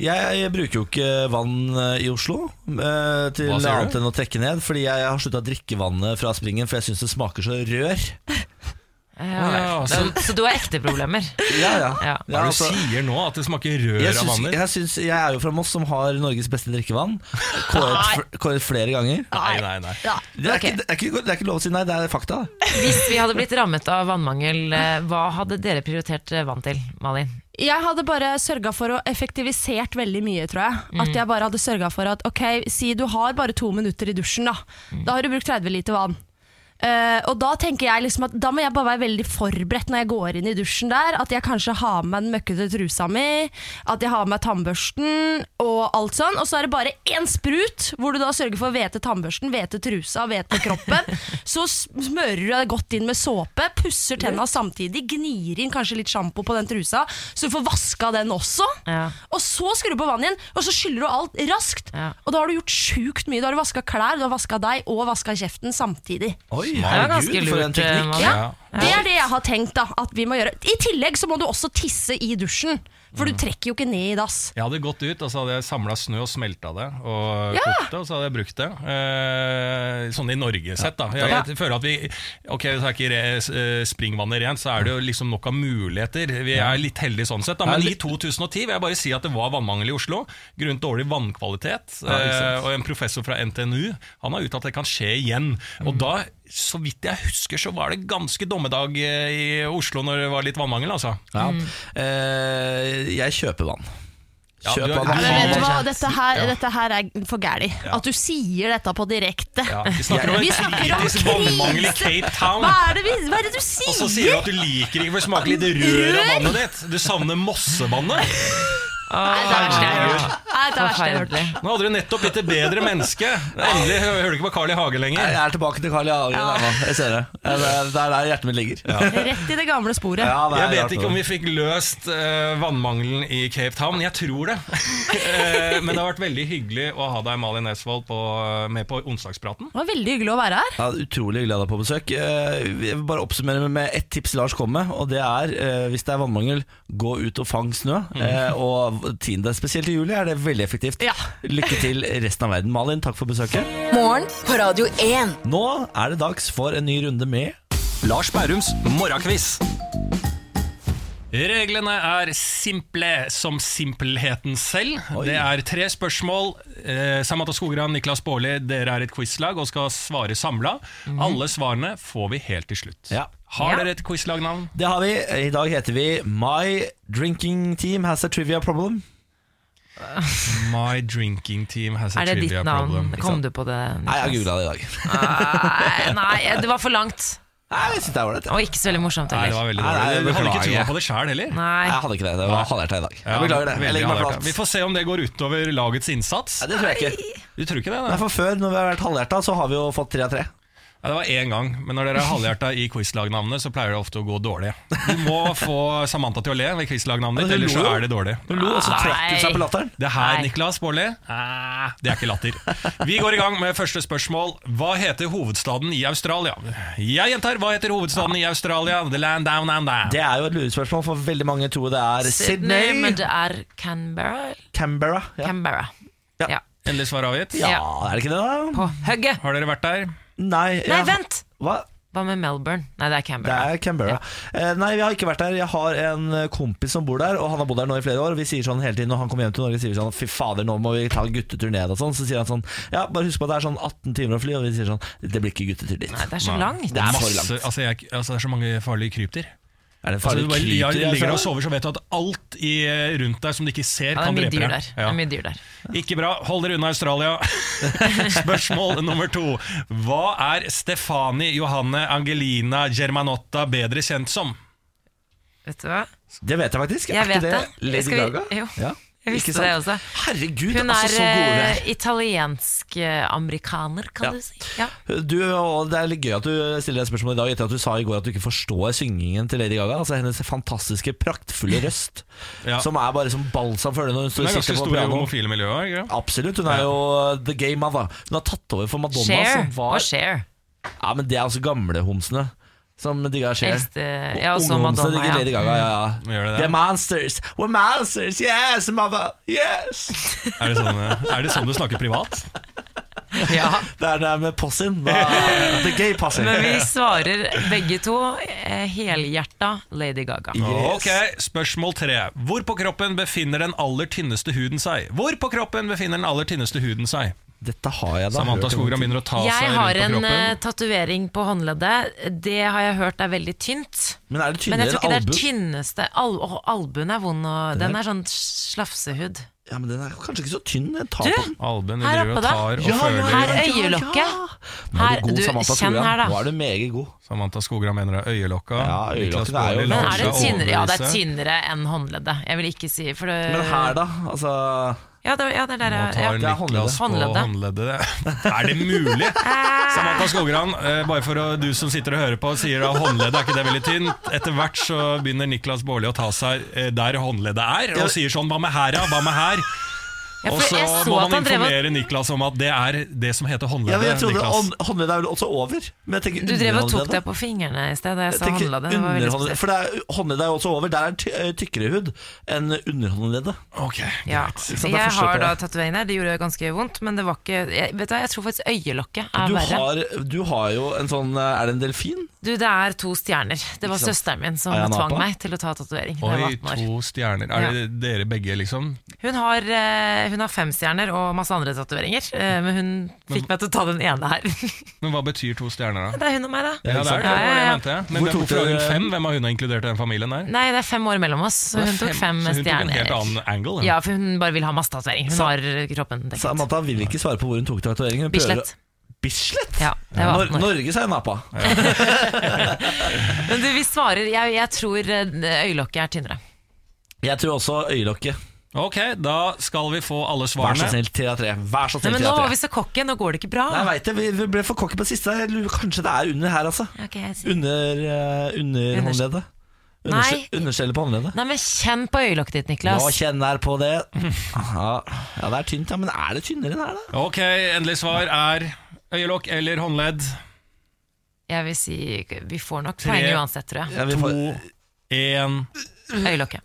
Jeg, jeg bruker jo ikke vann eh, i Oslo eh, til annet enn å trekke ned. Fordi jeg har slutta å drikke vannet fra springen, for jeg syns det smaker så rør. Ja, så- så, du har ekte problemer? [laughs] Ja, ja. Ja. Hva er det altså, du sier nå? At det smaker rør jeg, av vann jeg, synes, jeg er jo fra Moss, som har Norges beste drikkevann. Kåret, kåret flere ganger. Nei, nei, nei. Ja. Det er, okay. ikke, det, er ikke, det er ikke lov å si nei, det er fakta. Hvis vi hadde blitt rammet av vannmangel, eh, hva hadde dere prioritert eh, vann til, Malin? Jeg hadde bare sørga for å effektivisert veldig mye, tror jeg. At jeg bare hadde sørga for at ok, si du har bare to minutter i dusjen, da. Da har du brukt 30 liter vann. Eh, og da tenker jeg liksom at Da må jeg bare være veldig forberedt når jeg går inn i dusjen der. At jeg kanskje har med den møkkete trusa mi, at jeg har med tannbørsten og alt sånn. Og så er det bare én sprut, hvor du da sørger for å hvete tannbørsten, hvete trusa, hvete kroppen. [laughs] så smører du deg godt inn med såpe, pusser tenna samtidig, gnir inn kanskje litt sjampo på den trusa, så du får vaska den også. Ja. Og så skrur du på vannet igjen, og så skyller du alt raskt. Ja. Og da har du gjort sjukt mye. Da har du vaska klær, du har vaska deg og vaska kjeften samtidig. Oi, Det er ganske lurt. for en eh, teknikk. Ja, Det er det jeg har tenkt da, at vi må gjøre. I tillegg så må du også tisse i dusjen, for du trekker jo ikke ned i dass. Jeg hadde gått ut og så hadde jeg samla snø og smelta det og Ja. kokt det, og så hadde jeg brukt det. Eh, sånn i Norge sett, da. Jeg, jeg føler at vi Ok, så er ikke eh, springvannet rent, så er det jo liksom nok av muligheter. Vi er litt heldige sånn sett. Da. Men i 2010 vil jeg bare si at det var vannmangel i Oslo grunnet dårlig vannkvalitet. Eh, og en professor fra NTNU Han har uttalt at det kan skje igjen. Og da, så vidt jeg husker, så var det ganske dommedag eh, i Oslo når det var litt vannmangel, altså. Ja. Eh, jeg kjøper vann. Ja, du du Ja, du dette her, Ja. dette her er for gærent. At du sier dette på direkte. Ja, vi snakker om Vi snakker om vannmangel i. Cape Town. Hva er det, vi, hva er det du sier? Og så sier du at du liker ikke for det smaker litt rør av vannet ditt. Du savner Mossevannet. Nei, det er-. Nei, er det verste jeg har hørt. Nå hadde du nettopp blitt et bedre menneske. Endelig hører du ikke på Carl I. Hage Jeg er tilbake til Carl I. Hage. Ja. Jeg ser det. Det er er der hjertet mitt ligger. Ja. Rett i det gamle sporet. Ja, det Jeg vet ikke om vi fikk løst uh, vannmangelen i Cape Town. Jeg tror det. [laughs] Eh, Men det har vært veldig hyggelig å ha deg, Malin Nesvold, på, med på onsdagspraten. Det var veldig hyggelig å være her. Ja, utrolig hyggelig å ha deg på besøk. Eh, Jeg vil bare oppsummere med ett tips Lars kom med. Og det er eh, hvis det er vannmangel, gå ut og fang snø. Eh, Og tiende, spesielt i juli, er det veldig effektivt. Ja. Lykke til resten av verden. Malin, takk for besøket. Morgen på Radio 1. Nå er det dags for en ny runde med Lars Bærums morgenkviss. Reglene er simple som simpelheten selv. Oi. Det er tre spørsmål. Eh, Samata Skogran, Niklas Baarli, dere er et quizlag og skal svare samla. Alle svarene får vi helt til slutt. Ja. Har Ja. dere et quizlagnavn? Det har vi. I dag heter vi My Drinking Team Has a Trivia Problem. My drinking team has a trivia problem. Er det ditt navn? Kom du på det? Nei, jeg har Niklas? googla det i dag. Nei, nei, det var for langt. Nei, jeg synes det er det. Og ikke så veldig morsomt heller. Nei, det var veldig Nei, nei, dårlig. Du hadde ikke trua på det sjøl heller. Nei. Jeg hadde ikke det. Det var halvhjerta i dag. Jeg beklager det. Jeg legger meg flat. Vi får se om det går utover lagets innsats. Nei, det tror jeg ikke. Du tror ikke det? Nei, for Før, når vi har vært halvhjerta, så har vi jo fått tre av tre. Ja, det var én gang, men når dere er halvhjerta i quizlagnavnet, så pleier det ofte å gå dårlig. Du må få Samantha til å le ved quizlagnavnet ditt, ellers så er det dårlig. Hun lo, og så trakk hun seg på latteren. Det her, Niklas Baarli, eh, det er ikke latter. Vi går i gang med første spørsmål. Hva heter hovedstaden i Australia? Jeg gjentar, hva heter hovedstaden i Australia? The land down and down. Det er jo et lurespørsmål, for veldig mange tror det er Sydney, Sydney. men det er Canberra. Canberra. Ja. Canberra. Ja. Ja. Endelig svar avgitt. ja, Ja. er det ikke det, da? På hugget. Har dere vært der? Nei, Nei, jeg- vent! Hva? Hva med Melbourne? Nei, det er Det Canberra. er Canberra. Eh, nei, vi har ikke vært der. Jeg har en kompis som bor der, og han har bodd der nå i flere år. Og vi sier sånn hele tiden når han kommer hjem til Norge, sier vi sånn Fy fader, nå må vi ta guttetur ned og sånn. Så sier han sånn Ja, bare husk på at det er sånn 18 timer å fly, og vi sier sånn Det blir ikke guttetur dit. Nei, det er så langt. Det er for Masse, langt. altså, jeg, altså, det er så mange farlige krypdyr. Er det en Altså, farlig bare ja, krypdyr ligger og sover, så vet du at alt i, rundt deg som du ikke ser, Ja, kan drepe deg. der. Det er mye dyr der. Ikke bra. Hold dere unna Australia. [laughs] Spørsmål nummer to. Hva er Stefani Johanne Angelina Germanotta bedre kjent som? Vet du hva? Det vet jeg faktisk. Jeg er vet ikke det det. Lady vi- Gaga? jo. Ja. Jeg visste det også. Herregud, Hun altså er altså, er. eh, italiensk-amerikaner, kan Ja. du si. Ja. Du, Det er litt gøy at du stiller det spørsmålet i dag etter at du sa i går at du ikke forstår syngingen til Lady Gaga. Altså Hennes fantastiske, praktfulle [laughs] røst, Ja. som er bare som balsam for henne hun Hun er ganske stor i homofile miljøer. ikke? Absolutt. Hun er jo the gay mother. Hun har tatt over for Madonna. Share. Som var, og share. ja, men Det er altså gamlehomsene som digga Cher. Ja, Ungehomsene digger Lady Gaga. Ja, ja. Gjør det det? They're monsters. We're monsters. Yes, mother. Yes. Er det, sånn, eh, er det sånn du snakker privat? [laughs] ja. Det er det med possien. The gay posse. Men vi svarer begge to eh, helhjerta Lady Gaga. Yes. Ok, Spørsmål tre. Hvor på kroppen befinner den aller tynneste huden seg? Hvor på kroppen befinner den aller tynneste huden seg? Dette har jeg da Samantha. Skogran begynner å ta Jeg seg rundt på kroppen. Jeg har en tatovering på håndleddet. Det har jeg hørt er veldig tynt. Men er det tynnere enn albu? Men jeg tror ikke det er tynneste. Al oh, albuen er vond, og Den den er- er sånn slafsehud. Ja, men den er kanskje ikke så tynn. Jeg tar Du, på den. Albuen Her oppe og da. tar og Ja, føler. Her er ja, øyelokket. ja. Er Her, du god, du, Samantha kjenn Skogran. her, da. Nå er du meget god. Samantha Skogran mener det er øyelokka. Ja, øyelokket er jo- Men Men er det tynnere? Ja, det er tynnere enn håndleddet. Jeg vil ikke si for det, Men her, da? Altså Ja, det, ja, det er der ja. tar det er Niklas på håndleddet. håndleddet. [laughs] Er det mulig? [laughs] Samantha Skogran, eh, bare for å, du som sitter og hører på, sier at håndleddet er ikke det veldig tynt. Etter hvert så begynner Niklas Baarli å ta seg eh, der håndleddet er, og sier sånn 'hva med her, da? Hva med her?' Ja, Og så så må man han og- informere Niklas om at det er det som heter ja, men håndleddet. Jeg trodde håndleddet er vel også over. Men jeg tenker Du drev og tok deg på fingrene i sted da jeg Jeg sa håndleddet. For er, håndleddet er jo også over. Der er eh, tykkere hud enn underhåndleddet. Ok, Ja. Jeg har da tatovering der. Det gjorde ganske vondt, men det var ikke jeg, Vet du jeg tror faktisk øyelokket er Du verre. har, du har jo en sånn eh, Er det en delfin? Du, det er to stjerner. Det var søsteren min som Ayanapa? tvang meg til å ta tatovering. Oi, to stjerner. Er det dere begge, liksom? Hun har, eh, hun har fem stjerner og masse andre tatoveringer, eh, men hun fikk meg til å ta den ene her. [laughs] Men hva betyr to stjerner, da? Det er hun og meg, da. Ja, det er det, det var det Ja, ja, ja. Men Hvor hvem- hvorfor har hun fem? Hvem har hun inkludert i den familien der? Nei, det er fem år mellom oss, så hun tok fem så hun tok en helt annen angle. hun. Ja, for hun bare vil ha masse tatovering. Hun har kroppen dekket. Samantha vil ikke svare på hvor hun tok tatoveringen. Bislett. Bislett? Ja, det var Nor 18 år. Norge, sier Napa. [laughs] Men du, vi svarer Jeg, jeg tror eh, øyelokket er tynnere. Jeg tror også øyelokket. Ok, da skal vi få alle Vær så svarene. snill, tre av tre. Vær så Nei, snill, men tre nå var vi så cocky, nå går det ikke bra. Nei, jeg vet det, vi vi ble for cocky på siste. Kanskje det er under her, altså. Okay, jeg sier- Under, uh, under håndleddet. Nei. Underskje- Underskjellet på håndleddet. Nei, men kjenn på øyelokket ditt, Nå Niklas. kjenner jeg på det. Ja, ja, det er tynt, ja, men er det tynnere enn her, da? Ok, endelig svar er øyelokk eller håndledd. Jeg vil si Vi får nok poeng uansett, tror jeg. Ja, vi får, Én Øyelokket.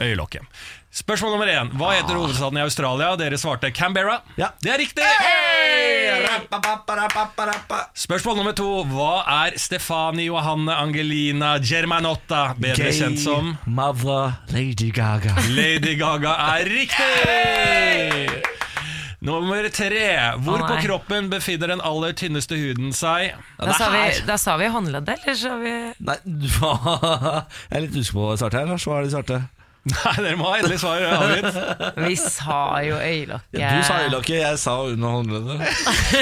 øyelokket. Spørsmål nummer én. Hva heter hovedstaden i Australia? Dere svarte Canberra. Ja. Det er riktig! Spørsmål nummer to. Hva er Stefani Johanne Angelina Germanotta, bedre Gay kjent som mother Lady Gaga. Lady Gaga er riktig! Nummer tre. Hvor Å, på nei. kroppen befinner den aller tynneste huden seg? Da sa, vi, da sa vi håndleddet, eller sa vi Nei, du- [laughs] jeg er litt usikker på hva jeg svarte her. Lars. Hva er det du svarte? Nei, dere må ha endelig svar avgitt. Vi sa jo øyelokket. Ja, du sa øyelokket, jeg sa under håndleddet.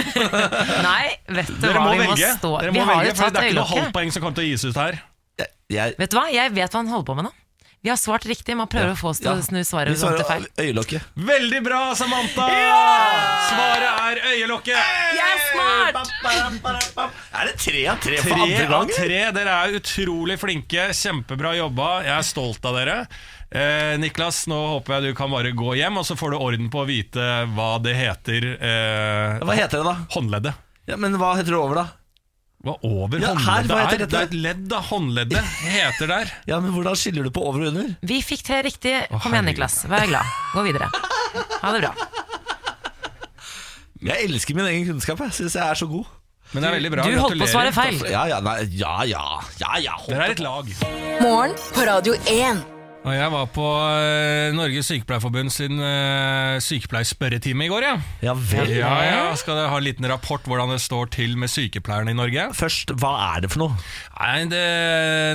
[laughs] Nei, vet du Dere hva, må vi må stå Dere Vi må har velge jo for tatt det er ikke noe øyelokket. halvpoeng som kommer til å gis ut her. Jeg, jeg, Vet du hva, jeg vet hva han holder på med nå. Vi har svart riktig, man prøver å få oss til Ja. å snu svaret Vi svarer feil. øyelokket. Veldig bra, Samantha! Svaret er øyelokket. Jeg er smart! Er det tre av tre for Tre andre av gang? tre. Dere er utrolig flinke. Kjempebra jobba. Jeg er stolt av dere. Eh, Niklas, nå håper jeg du kan bare gå hjem, og så får du orden på å vite hva det heter. Eh, Hva heter det, da? håndleddet. Ja, men hva heter det over, da? Hva over Ja, her, hva heter er? Det er et ledd, da. Håndleddet heter der. [laughs] Ja, men Hvordan skiller du på over og under? Vi fikk tre riktig. Kom igjen. Niklas. Vær glad. Gå videre. Ha det bra. Jeg elsker min egen kunnskap. Jeg syns jeg er så god. Men det er veldig bra. Du holdt på å svare feil. Ja, ja, nei, ja, ja, ja, ja Dere er et lag. Morgen på Radio 1. Og jeg var på eh, Norges Sykepleierforbund sin uh, sykepleierspørretime i går, ja. Ja vel. Ja, ja. Skal dere ha en liten rapport hvordan det står til med sykepleierne i Norge? Først, hva er det for noe? Nei, det,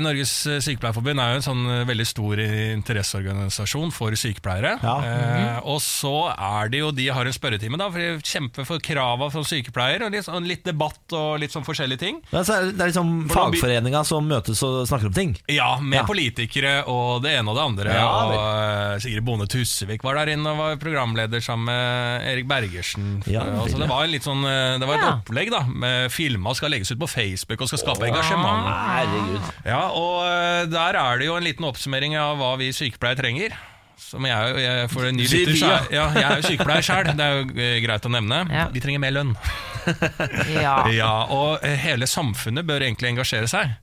Norges Sykepleierforbund er jo en sånn eh, veldig stor interesseorganisasjon for sykepleiere. Ja. Eh, og så er det jo De har en spørretime da, for de kjemper for krava som sykepleier. Og litt, og litt debatt og litt sånn forskjellige ting. Ja, så er det det er liksom fagforeninga som møtes og snakker om ting. Ja, med Ja. politikere og det ene og det andre. Ja, og vel. eh, Sigrid Bonde Tussevik var der inne og var programleder sammen med Erik Bergersen. Ja, Eh, og så det var, litt sånn, det var et Ja. opplegg da med filma skal legges ut på Facebook og skal skape engasjement. Herregud. Ja, og eh, der er det jo en liten oppsummering av hva vi sykepleiere trenger. Som jeg, jeg for en ny lytter, så ja. er, ja, jeg er jo sykepleier sjøl, det er jo eh, greit å nevne. Ja. Vi trenger mer lønn. Ja. [laughs] Ja, og eh, hele samfunnet bør egentlig engasjere seg.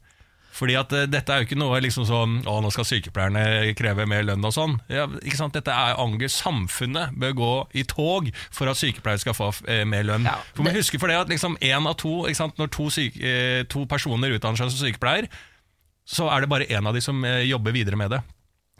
Fordi at eh, dette er jo ikke noe liksom sånn Å, nå skal sykepleierne kreve mer lønn og sånn. Ja, ikke sant? Dette er anger. Samfunnet bør gå i tog for at sykepleiere skal få eh, mer lønn. Ja, For man husker for det at liksom én av to ikke sant? Når to, syke, eh, to personer utdanner seg som sykepleier, så er det bare én av de som eh, jobber videre med det.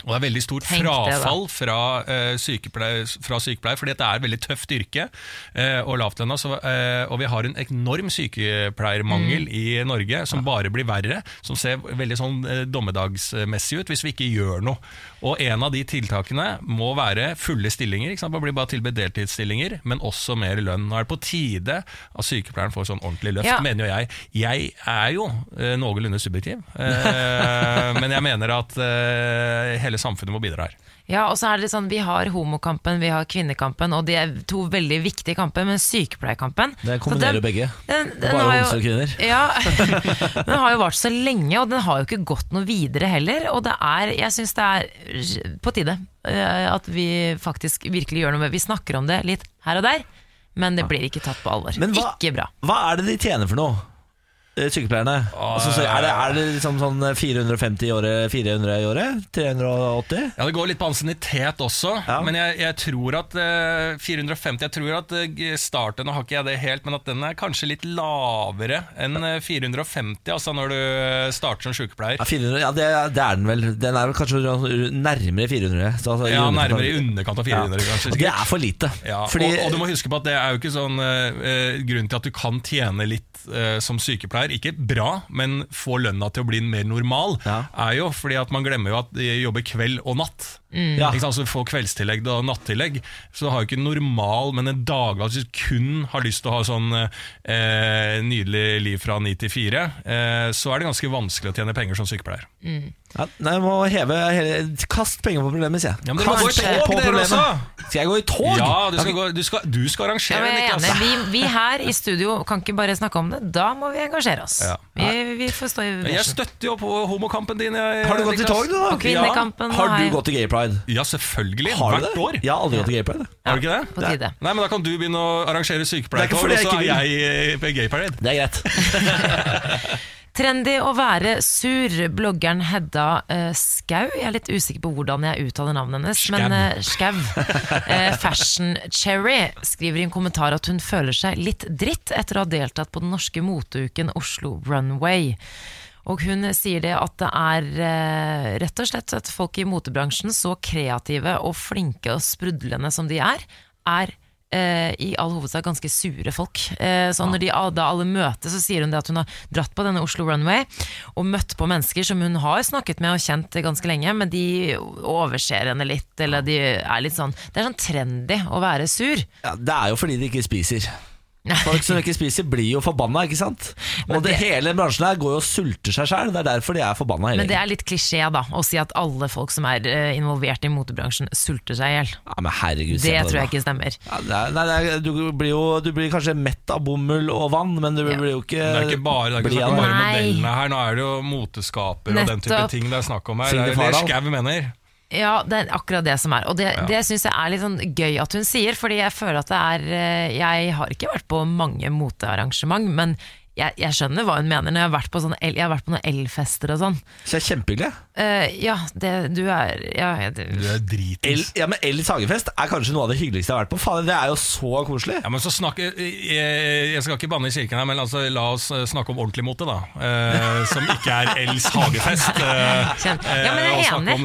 Og det er veldig stort Tenk det, frafall fra, uh, sykepleier, fra sykepleier, fordi det er et veldig tøft yrke uh, og lavtlønna. Så, eh, og vi har en enorm sykepleiermangel Mm. i Norge som bare blir verre, som ser veldig sånn uh, dommedagsmessig ut hvis vi ikke gjør noe. Og en av de tiltakene må være fulle stillinger. Ikke sant? Man blir bare tilbudt deltidsstillinger, men også mer lønn. Nå er det på tide at sykepleieren får sånn ordentlig løft, Ja. mener jo jeg. Jeg er jo eh, noenlunde subjektiv, eh, [laughs] men jeg mener at eh, hele samfunnet må bidra her. Ja, og så er det litt sånn, Vi har homokampen, vi har kvinnekampen, og de er to veldig viktige kamper. Men sykepleierkampen Det kombinerer den- begge. Den, den Bare homser og kvinner. [laughs] Ja, [laughs] Den har jo vart så lenge, og den har jo ikke gått noe videre heller. Og det er, jeg syns det er på tide eh, at vi faktisk virkelig gjør noe med Vi snakker om det litt her og der, men det blir ikke tatt på alvor. Hva, Ikke bra. hva er det de tjener for noe? Eh, Sykepleierne. Altså, så er, det, er det liksom sånn 450 i året, 400 i året? 380? Ja, Det går litt på ansiennitet også, Ja. men jeg, jeg tror at uh, 450 Jeg tror at uh, starten, nå har ikke jeg det helt, men at den er kanskje litt lavere enn eh, 450, altså når du eh, starter som sykepleier. Ja, 400, ja det, det er den vel. Den er vel kanskje nærmere 400. Så, altså, Ja, nærmere i underkant av 400, Ja. kanskje. Og det er for lite. Fordi, og, og du må huske på at det er jo ikke sånn uh, grunn til at du kan tjene litt eh, som sykepleier, ikke bra, men få lønna til å bli mer normal, Ja. er jo fordi at man glemmer jo at de jobber kveld og natt. Ja. Ikke sant? Så får kveldstillegg og nattillegg. Så du har jo ikke normal, men en daglig Hvis du kun har lyst til å ha sånn eh, nydelig liv fra ni til fire, eh, så er det ganske vanskelig å tjene penger som sykepleier. Ja, nei, jeg må heve hele, Kast penger på problemet, sier jeg. Ja, men dere må gå i tog, på dere også. Skal jeg gå i tog? Ja, du skal, gå, du skal, du skal Ja, arrangere, men jeg er Vi, vi her i studio kan ikke bare snakke om det, da må vi engasjere oss. Ja. Vi, vi får stå i Jeg støtter jo på homokampen din. Jeg, Har du gått i tog, du, da? Og kvinnekampen Har har du gått i gay pride? Ja, selvfølgelig. Har du Hvert det? år. Jeg har aldri gått i gay pride. Har du ikke det? På tide. Nei, men Da kan du begynne å arrangere Det er sykepleiertog, og så er jeg på gay parade. Det er greit. [laughs] Trendy å være sur, bloggeren Hedda uh, Skau. Jeg er litt usikker på hvordan jeg uttaler navnet hennes, men uh, Skau. Uh, Fashion Cherry skriver i en kommentar at hun føler seg litt dritt etter å ha deltatt på den norske moteuken Oslo Runway. Og hun sier det at det er rett og slett at folk i motebransjen, så kreative og flinke og sprudlende som de er, er i all hovedsak ganske sure folk. Eh, så når de da alle møtes, så sier hun det at hun har dratt på denne Oslo Runway og møtt på mennesker som hun har snakket med og kjent ganske lenge, men de overser henne litt, eller de er litt sånn Det er sånn trendy å være sur. Ja, det er jo fordi de ikke spiser. Folk som ikke spiser, blir jo forbanna, ikke sant? Og det, det- hele bransjen her går jo og sulter seg sjøl. Det er derfor de er forbanna Men det er litt klisjé da å si at alle folk som er eh, involvert i motebransjen, sulter seg i hjel. Ja, men herregud, Det tror jeg ikke stemmer. Ja, det er, nei, det er, du, blir jo, du blir kanskje mett av bomull og vann, men du Ja. blir jo ikke Det er ikke bare, er ikke bare modellene her. Nå er det jo moteskaper og den type ting det er snakk om her. Det er det Skau mener. Ja, det er akkurat det som er. Og det, Ja. det syns jeg er litt sånn gøy at hun sier, fordi jeg føler at det er eh, Jeg har ikke vært på mange motearrangement, men jeg, jeg skjønner hva hun mener når jeg har vært på, sånne el, jeg har vært på noen elfester og sånn. Så det er kjempehyggelig. Uh, ja, det, du er ja, det. Du er dritings. El, ja, men Ellis hagefest er kanskje noe av det hyggeligste jeg har vært på. Faen, det er jo så koselig. Ja, men så snakke, jeg, jeg skal ikke banne i kirken her, men altså, la oss eh, snakke om ordentlig mote, da. Uh, som ikke er Els hagefest. Uh, eh, Ja, men jeg er enig.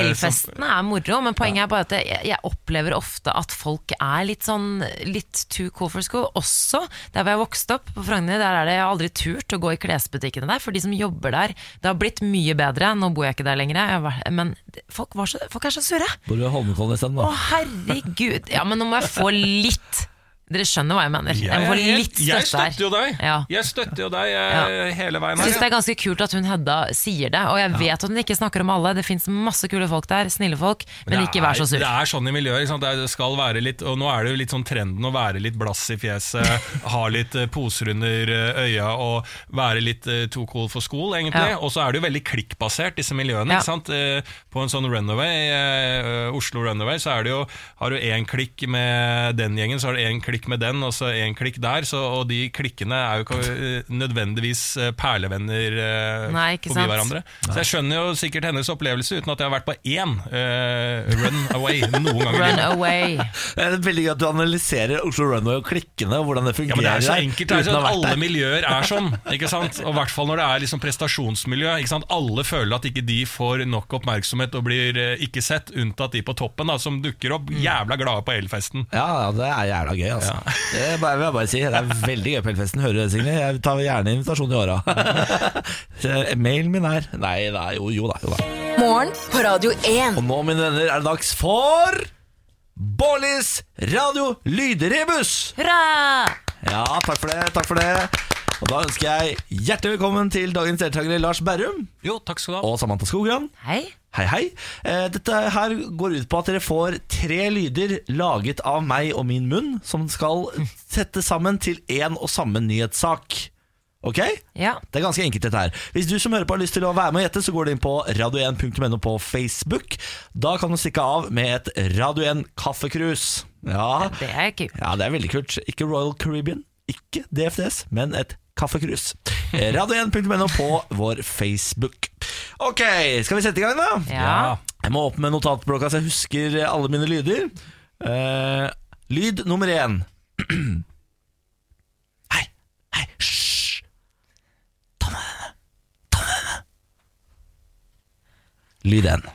Elfestene er moro, men poenget er bare at jeg, jeg opplever ofte at folk er litt sånn litt too cool for school. Også der hvor jeg vokste opp, på Frogner, der er det jeg har aldri turt å gå i klesbutikkene der, for de som jobber der. Det har blitt mye bedre, nå bor jeg ikke der lenger, har men folk, var så, folk er så sure. Bor du i Holmenkollen isteden, Å herregud. Ja, men nå må jeg få litt Dere skjønner hva jeg mener. Jeg må få litt jeg støtte jeg støtter jo deg. Ja. Jeg støtter jo deg eh, hele veien Jeg syns det er ganske kult at hun Hedda sier det, og jeg vet at hun ikke snakker om alle. Det fins masse kule folk der, snille folk, men ikke vær så sur. Det er sånn i miljøet. Det skal være litt, og nå er det jo litt sånn trenden å være litt blass i fjeset, [laughs] ha litt eh, poser under eh, øya og være litt too cool for school, egentlig. Ja. Og så er det jo veldig klikkbasert, disse miljøene. Ja. ikke sant? På en sånn runaway, Oslo Runaway, så er det jo, har du én klikk med den gjengen, så har du én klikk med den, og så én klikk der. Så, og de klikkene er jo ikke eh, nødvendigvis eh, perlevenner eh, Nei, ikke forbi sant? hverandre. Så jeg skjønner jo sikkert hennes opplevelse uten at jeg har vært på én uh, run away [laughs] noen gang. Run away. [laughs] Det er veldig gøy at du analyserer Oslo Runway og klikkene og hvordan det fungerer. Ja, men Det er så enkelt, det er uten så å ha at alle der. miljøer er sånn. [laughs] Ikke sant? Og i hvert fall når det er liksom prestasjonsmiljø. Ikke sant? Alle føler at ikke de får nok oppmerksomhet og blir ikke sett, unntatt de på toppen, da, som dukker opp jævla glade på elfesten. Ja, ja, det er jævla gøy, altså. [laughs] Det er bare, vil jeg bare si. Det er veldig gøy på Elfesten. Hører du det, Signe? Jeg tar gjerne invitasjon i åra. [laughs] Mailen min er Nei, nei, jo, jo da. Jo da. Morgen på Radio 1. Og nå, mine venner, er det dags for Bårlis radio lydrebus! Hurra! Ja, takk for det. takk for det Og Da ønsker jeg hjertelig velkommen til dagens deltakere Lars Berrum Jo, takk skal du ha. og Samantha Skogran. Hei. Hei, hei. Eh, Dette her går ut på at dere får tre lyder laget av meg og min munn, som skal sette sammen til én og samme nyhetssak. Ok? Ja. Det er ganske enkelt dette her. Hvis du som hører på har lyst til å være med og gjette, så går du inn på radio1.no på Facebook. Da kan du stikke av med et Radio 1 kaffekrus. Ja, Det er kult. ja, det er veldig kult. Ikke Royal Caribbean, ikke DFDS, men et kaffekrus. Radio1.no på vår Facebook. Ok, skal vi sette i gang, da? Ja. Jeg må opp med notatblokka så jeg husker alle mine lyder. Eh, lyd nummer én. [clears throat] Hei, hei, hysj! Ta med denne. Ta med denne. Lyd én.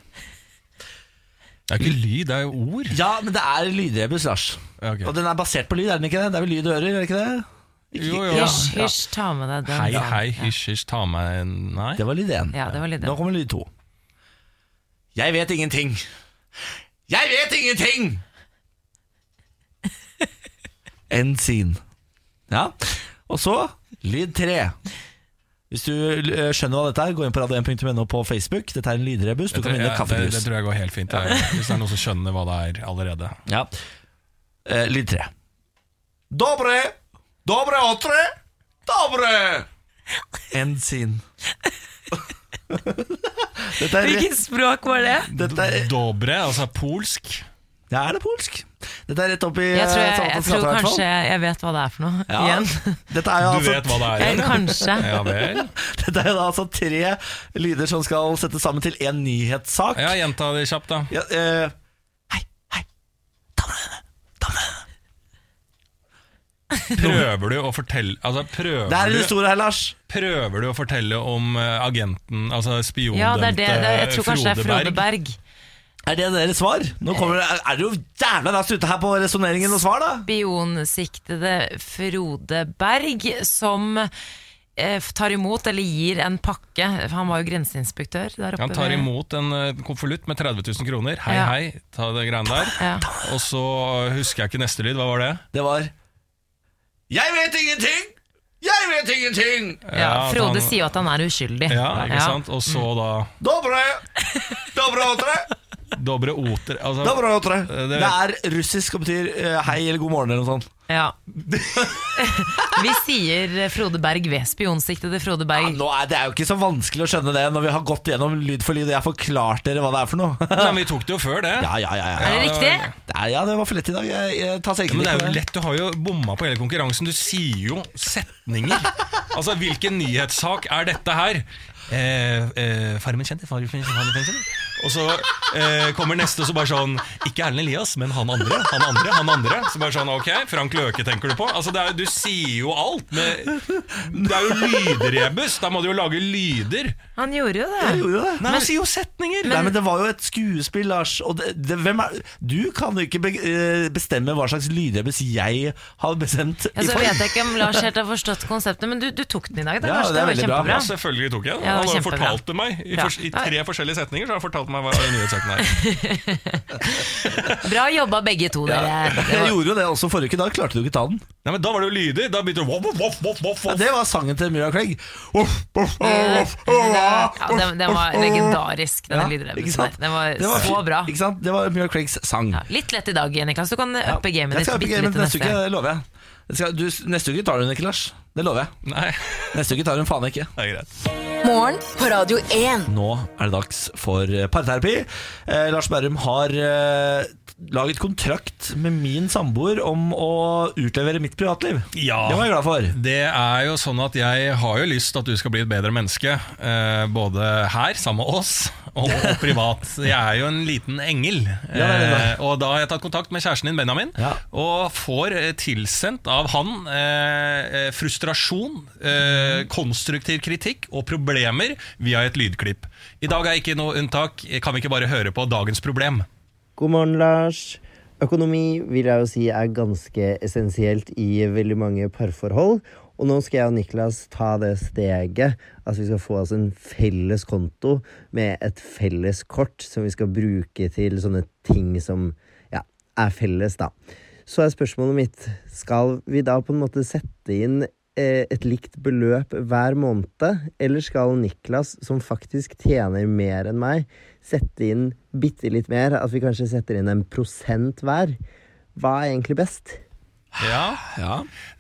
Det er ikke lyd, det er jo ord. Ja, men det er lydrebus, Lars. Ja, ok. Og den er basert på lyd, er den ikke det? Det er vel lyd du hører, er det ikke det? Jo, jo. Hysj, hysj, ta med deg den. Hei, hei, hysj, hysj, ta med deg Nei. Det var lyd én. Ja, det var lyd én. Nå kommer lyd to. Jeg vet ingenting. Jeg vet ingenting! End scene. Ja. Og så lyd tre. Hvis du eh, skjønner hva dette er, gå inn på radio1.no på Facebook. Dette er en lydrebus. Du kan vinne kaffebrus. det, det tror jeg går helt fint. Det er- Hvis det er noen som skjønner hva det er allerede. Ja. Eh, lyd tre. Dobre! Dobre otre! Dobre! End scene. [laughs] dette er, Hvilket språk var det? dette er, Dobre, altså polsk. ja, er det polsk? Dette er rett opp i Jeg tror, eh, jeg, jeg tror kanskje jeg vet hva det er for noe. Ja. Igjen. Dette er jo Du altså, vet hva det er? igjen. eller? Kanskje. Ja vel. [laughs] dette er jo da altså tre lyder som skal settes sammen til én nyhetssak. Ja, Gjenta det kjapt, da. Ja, eh, hei, hei, damene, damene. Prøver du å fortelle altså, prøver, Det er en store historie her, Lars. prøver du å fortelle om eh, agenten, altså Ja, spiondømte det er det. det jeg tror kanskje det er Frode Berg? Er det deres svar? Nå kommer er, er det jo jævla raskt ute her på resonneringen og svar, da? Spionsiktede Frode Berg som eh, tar imot eller gir en pakke. Han var jo grenseinspektør der oppe. Han tar imot en eh, konvolutt med 30 000 kroner. Hei, Ja. hei, ta det greiene der. Ja. Og så husker jeg ikke neste lyd. Hva var det? Det var Jeg vet ingenting! Jeg vet ingenting! Ja, Frode han- sier jo at han er uskyldig. Ja, ikke Ja. sant? Og så da Dobre! Dobre otre! Dobre oter altså, Dobre otre. det- Det er russisk og betyr eh, hei eller god morgen eller noe sånt. Ja. [laughs] Vi sier Frode Berg ved spionsiktede Frode Ja, nå er, det er jo ikke så vanskelig å skjønne det når vi har gått gjennom lyd for lyd og jeg har forklart dere hva det er for noe. Men vi tok det jo før det. Ja, ja, ja, Er det riktig? Det er, ja, det var for lett i dag. Jeg, jeg tar Ja, men det er jo lett, Du har jo bomma på hele konkurransen. Du sier jo setninger. Altså, Hvilken nyhetssak er dette her? Eh, eh, Farmen kjent, farmen kjent. Og så eh, kommer neste, og så bare sånn Ikke Erlend Elias, men han andre. Han andre, han andre. Så bare sånn, ok, Frank Løke tenker du på? Altså, det er, Du sier jo alt. Med, det er jo lydrebus. Da må du jo lage lyder. Han gjorde jo det. Gjorde det? Nei, han sier jo setninger! Nei, men Det var jo et skuespill, Lars. Og det, det, hvem er, du kan jo ikke eh, bestemme hva slags lydrebus jeg har bestemt. Ja, så vet jeg ikke om Lars helt har forstått konseptet, men du, du tok den i dag. Da, Ja, Lars. det er var kjempebra. Ja, selvfølgelig tok jeg den. Ja, han har fortalt det meg i, for, i tre forskjellige setninger. Så har han fortalt meg hva nyhetssaken er. [laughs] Bra jobba begge to, dere. Det Jeg gjorde jo det også forrige uke. Da klarte du ikke ta den. Nei, men Da var det jo lyder. Da begynte du woff, woff, woff, woff, Ja, det var sangen til Mira Ja, den, den var legendarisk, Ja, denne ikke der. Den var, Det var så bra. Ikke sant? Det var Mira Craigs sang. Ja, litt lett i dag, Niklas. Du kan Ja. uppe gamet Jeg ditt skal uppe bitte gamet litt neste uke, det lover jeg. Jeg du, neste uke tar du den ikke, Lars. Det lover jeg. Nei, Neste uke tar hun faen ikke. det er greit. Morgen på Radio 1. Nå er det dags for eh, parterapi. Eh, Lars Berrum har eh, laget kontrakt med min samboer om å utlevere mitt privatliv. Ja. Det var jeg glad for. Det er jo sånn at jeg har jo lyst til at du skal bli et bedre menneske. Eh, både her, sammen med oss, og, og privat. Jeg er jo en liten engel. Ja, det det. Eh, og da har jeg tatt kontakt med kjæresten din, Benjamin, Ja. og får eh, tilsendt av han eh, eh, frustrasjon, eh, konstruktiv kritikk og problemer via et lydklipp. I dag er ikke noe unntak. Kan vi ikke bare høre på dagens problem? God morgen, Lars. Økonomi vil jeg jo si er ganske essensielt i veldig mange parforhold. Og nå skal jeg og Niklas ta det steget at vi skal få oss en felles konto med et felles kort som vi skal bruke til sånne ting som ja, er felles, da. Så er spørsmålet mitt skal vi da på en måte sette inn eh, et likt beløp hver måned, eller skal Niklas, som faktisk tjener mer enn meg, sette inn bitte litt mer? At vi kanskje setter inn en prosent hver? Hva er egentlig best? Ja,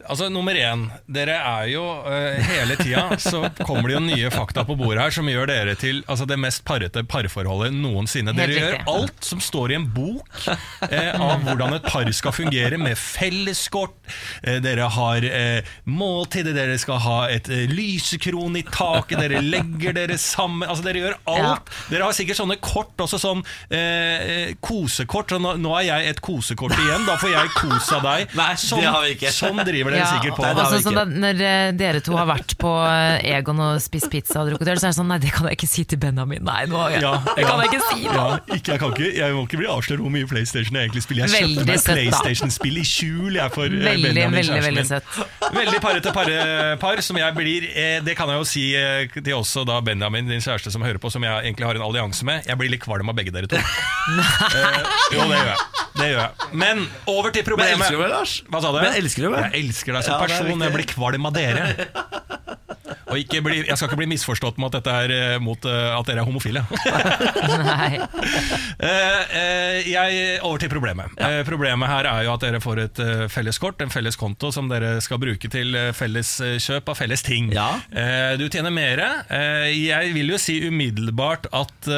Altså Nummer én, dere er jo uh, hele tida [laughs] så kommer det jo nye fakta på bordet her som gjør dere til altså, det mest parrete parforholdet noensinne. Dere gjør alt som står i en bok eh, av hvordan et par skal fungere, med felleskort. Eh, dere har eh, måltider, dere skal ha et eh, lysekron i taket, dere legger dere sammen Altså Dere gjør alt. Dere har sikkert sånne kort også, sånn eh, eh, kosekort. Så nå, nå er jeg et kosekort igjen, da får jeg kos av deg. Nei, det har vi ikke. Sånn driver dere sikkert på. Nei, det har vi altså, sånn ikke. da, når eh, dere to har vært på eh, Egon og spist pizza og drukket øl, så er det sånn Nei, det kan jeg ikke si til Benjamin. Nei, nå, Ja, det kan jeg ikke si nå. Ja, ikke, jeg, kan ikke, jeg må ikke bli avslørt hvor mye PlayStation jeg egentlig spiller. Jeg kjøpte meg. PlayStation-spill i skjul jeg, for eh, Veldig, Benjamin, veldig, veldig søtt. Veldig parete parepar som jeg blir eh, Det kan jeg jo si eh, til også da Benjamin, din kjæreste som hører på, som jeg egentlig har en allianse med. Jeg blir litt kvalm av begge dere to. [laughs] Eh, jo, det gjør jeg. Det gjør jeg. Men over til problemet. Men elsker du meg, Lars? Hva sa du? Men elsker du meg? Jeg elsker deg som Ja, er person. Jeg blir kvalm av dere. Og ikke bli, jeg skal ikke bli misforstått med at dette er eh, mot eh, at dere er homofile. [laughs] Nei. Eh, eh, jeg, over til problemet. Ja. problemet her er jo at dere får et felles kort, en felles konto, som dere skal bruke til felles kjøp av felles ting. Ja. Eh, du tjener mere. Eh, jeg vil jo si umiddelbart at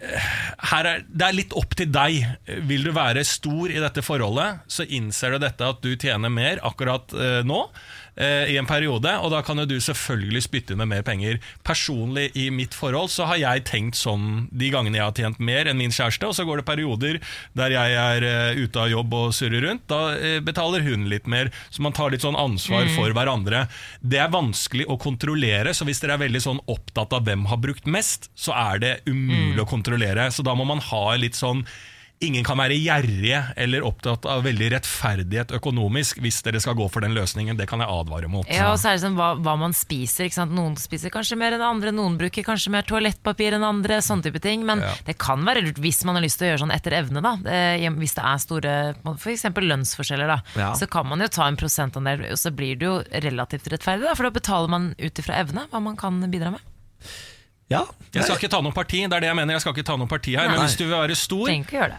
er, det er litt opp til deg. Vil du være stor i dette forholdet, så innser du dette at du tjener mer akkurat eh, nå. Eh, I en periode, og da kan jo du selvfølgelig spytte inn med mer penger. Personlig i mitt forhold så har jeg tenkt sånn de gangene jeg har tjent mer enn min kjæreste, og så går det perioder der jeg er eh, ute av jobb og surrer rundt. Da eh, betaler hun litt mer, så man tar litt sånn ansvar for hverandre. Det er vanskelig å kontrollere, så hvis dere er veldig sånn opptatt av hvem har brukt mest, så er det umulig å kontrollere. Så da må man ha litt sånn Ingen kan være gjerrige eller opptatt av veldig rettferdighet økonomisk hvis dere skal gå for den løsningen. Det kan jeg advare mot. Ja, og så er det sånn hva, hva man spiser. Noen spiser kanskje mer enn andre, noen bruker kanskje mer toalettpapir enn andre. Sånne type ting Men Ja. det kan være lurt hvis man har lyst til å gjøre sånn etter evne. Da. Hvis det er store f.eks. lønnsforskjeller, da. Ja. så kan man jo ta en prosentandel, og så blir det jo relativt rettferdig. Da, for da betaler man ut ifra evne hva man kan bidra med. Ja, Jeg skal ikke ta noe parti, det er det jeg mener. Jeg skal ikke ta noe parti her Men hvis du vil være stor,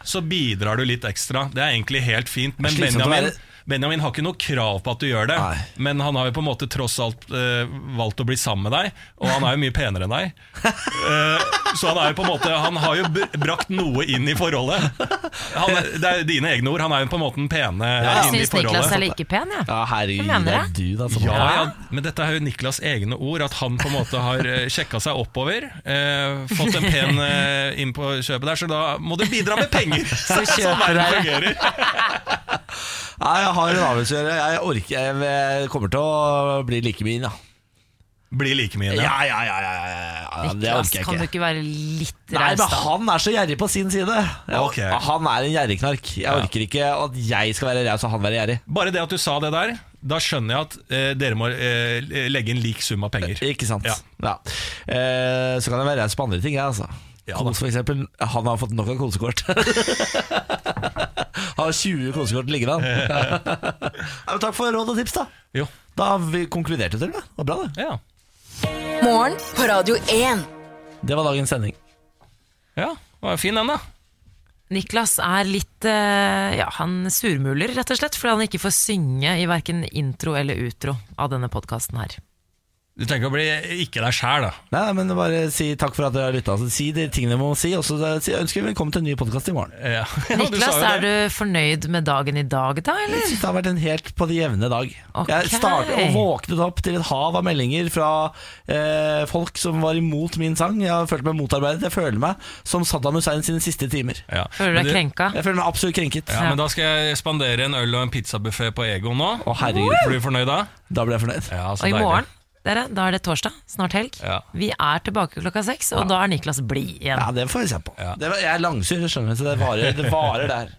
så bidrar du litt ekstra. Det er egentlig helt fint. Men Benjamin, Benjamin har ikke noe krav på at du gjør det. Nei. Men han har jo på en måte tross alt eh, valgt å bli sammen med deg, og han er jo mye penere enn deg. [laughs] Eh, så han er jo på en måte Han har jo brakt noe inn i forholdet. Han, det er dine egne ord. Han er jo på en måte den pene ja. inn i syns Niklas er forholdet. like pen, jeg. ja herregud, det er du? da som Ja, Ja. ja, men dette er jo Niklas egne ord, at han på en måte har eh, sjekka seg oppover. Eh, fått en pen eh, inn på kjøpet der, så da må du bidra med penger! [laughs] Så, kjøper sånn verden fungerer. [laughs] Nei, jeg har en avgjørelse å gjøre. Jeg orker Jeg kommer til å bli like mye inn, ja. Blir like mye. Ja, Ja. ja, ja, ja, ja, ja. Det orker jeg kan du ikke. ikke være litt Nei, raus, men da? han er så gjerrig på sin side. Jeg, Ok. Han er en gjerrigknark. Jeg orker ikke at jeg skal være raus og han være gjerrig. Bare det at du sa det der, da skjønner jeg at eh, dere må eh, legge en lik sum av penger. Ikke sant? Ja. Ja. Eh, så kan jeg være raus på andre ting, jeg, altså. Ja, Kos, for eksempel. Han har fått nok av kosekort. [laughs] har 20 kosekort liggende, [laughs] [laughs] ja, takk for råd og tips, da. Jo. Da har vi konkludert til det. Det var bra, det. Ja. Morgen på Radio 1. Det var dagens sending. ja, var fin den, da. Niklas er litt eh, Ja, han surmuler, rett og slett, fordi han ikke får synge i verken intro eller utro av denne podkasten her. Du trenger ikke å bli ikke deg sjæl, da. Nei, men bare si takk for at dere har lytta. Si de tingene dere må si, og så si- ønsker vi velkommen til en ny podkast i morgen. Ja. [laughs] Niklas, du er du fornøyd med dagen i dag, da, Jeg eller? synes det har vært en helt på det jevne dag. Okay. Jeg startet og våknet opp til et hav av meldinger fra eh, folk som var imot min sang. Jeg har følt meg motarbeidet. Jeg føler meg som Saddam Hussein sine siste timer. Ja. Føler du deg krenka? Jeg føler meg absolutt krenket. Ja, men Da skal jeg spandere en øl og en pizzabuffé på Ego nå. Å herregud, Blir du fornøyd da? da blir jeg fornøyd. Ja, så Og i deilig. morgen, dere, da er det torsdag, snart helg. Ja. Vi er tilbake klokka seks, og da er Niklas blid igjen. Ja, det får vi se på. Ja. Det var, jeg er langsyr, skjønner du, så det varer, det varer der.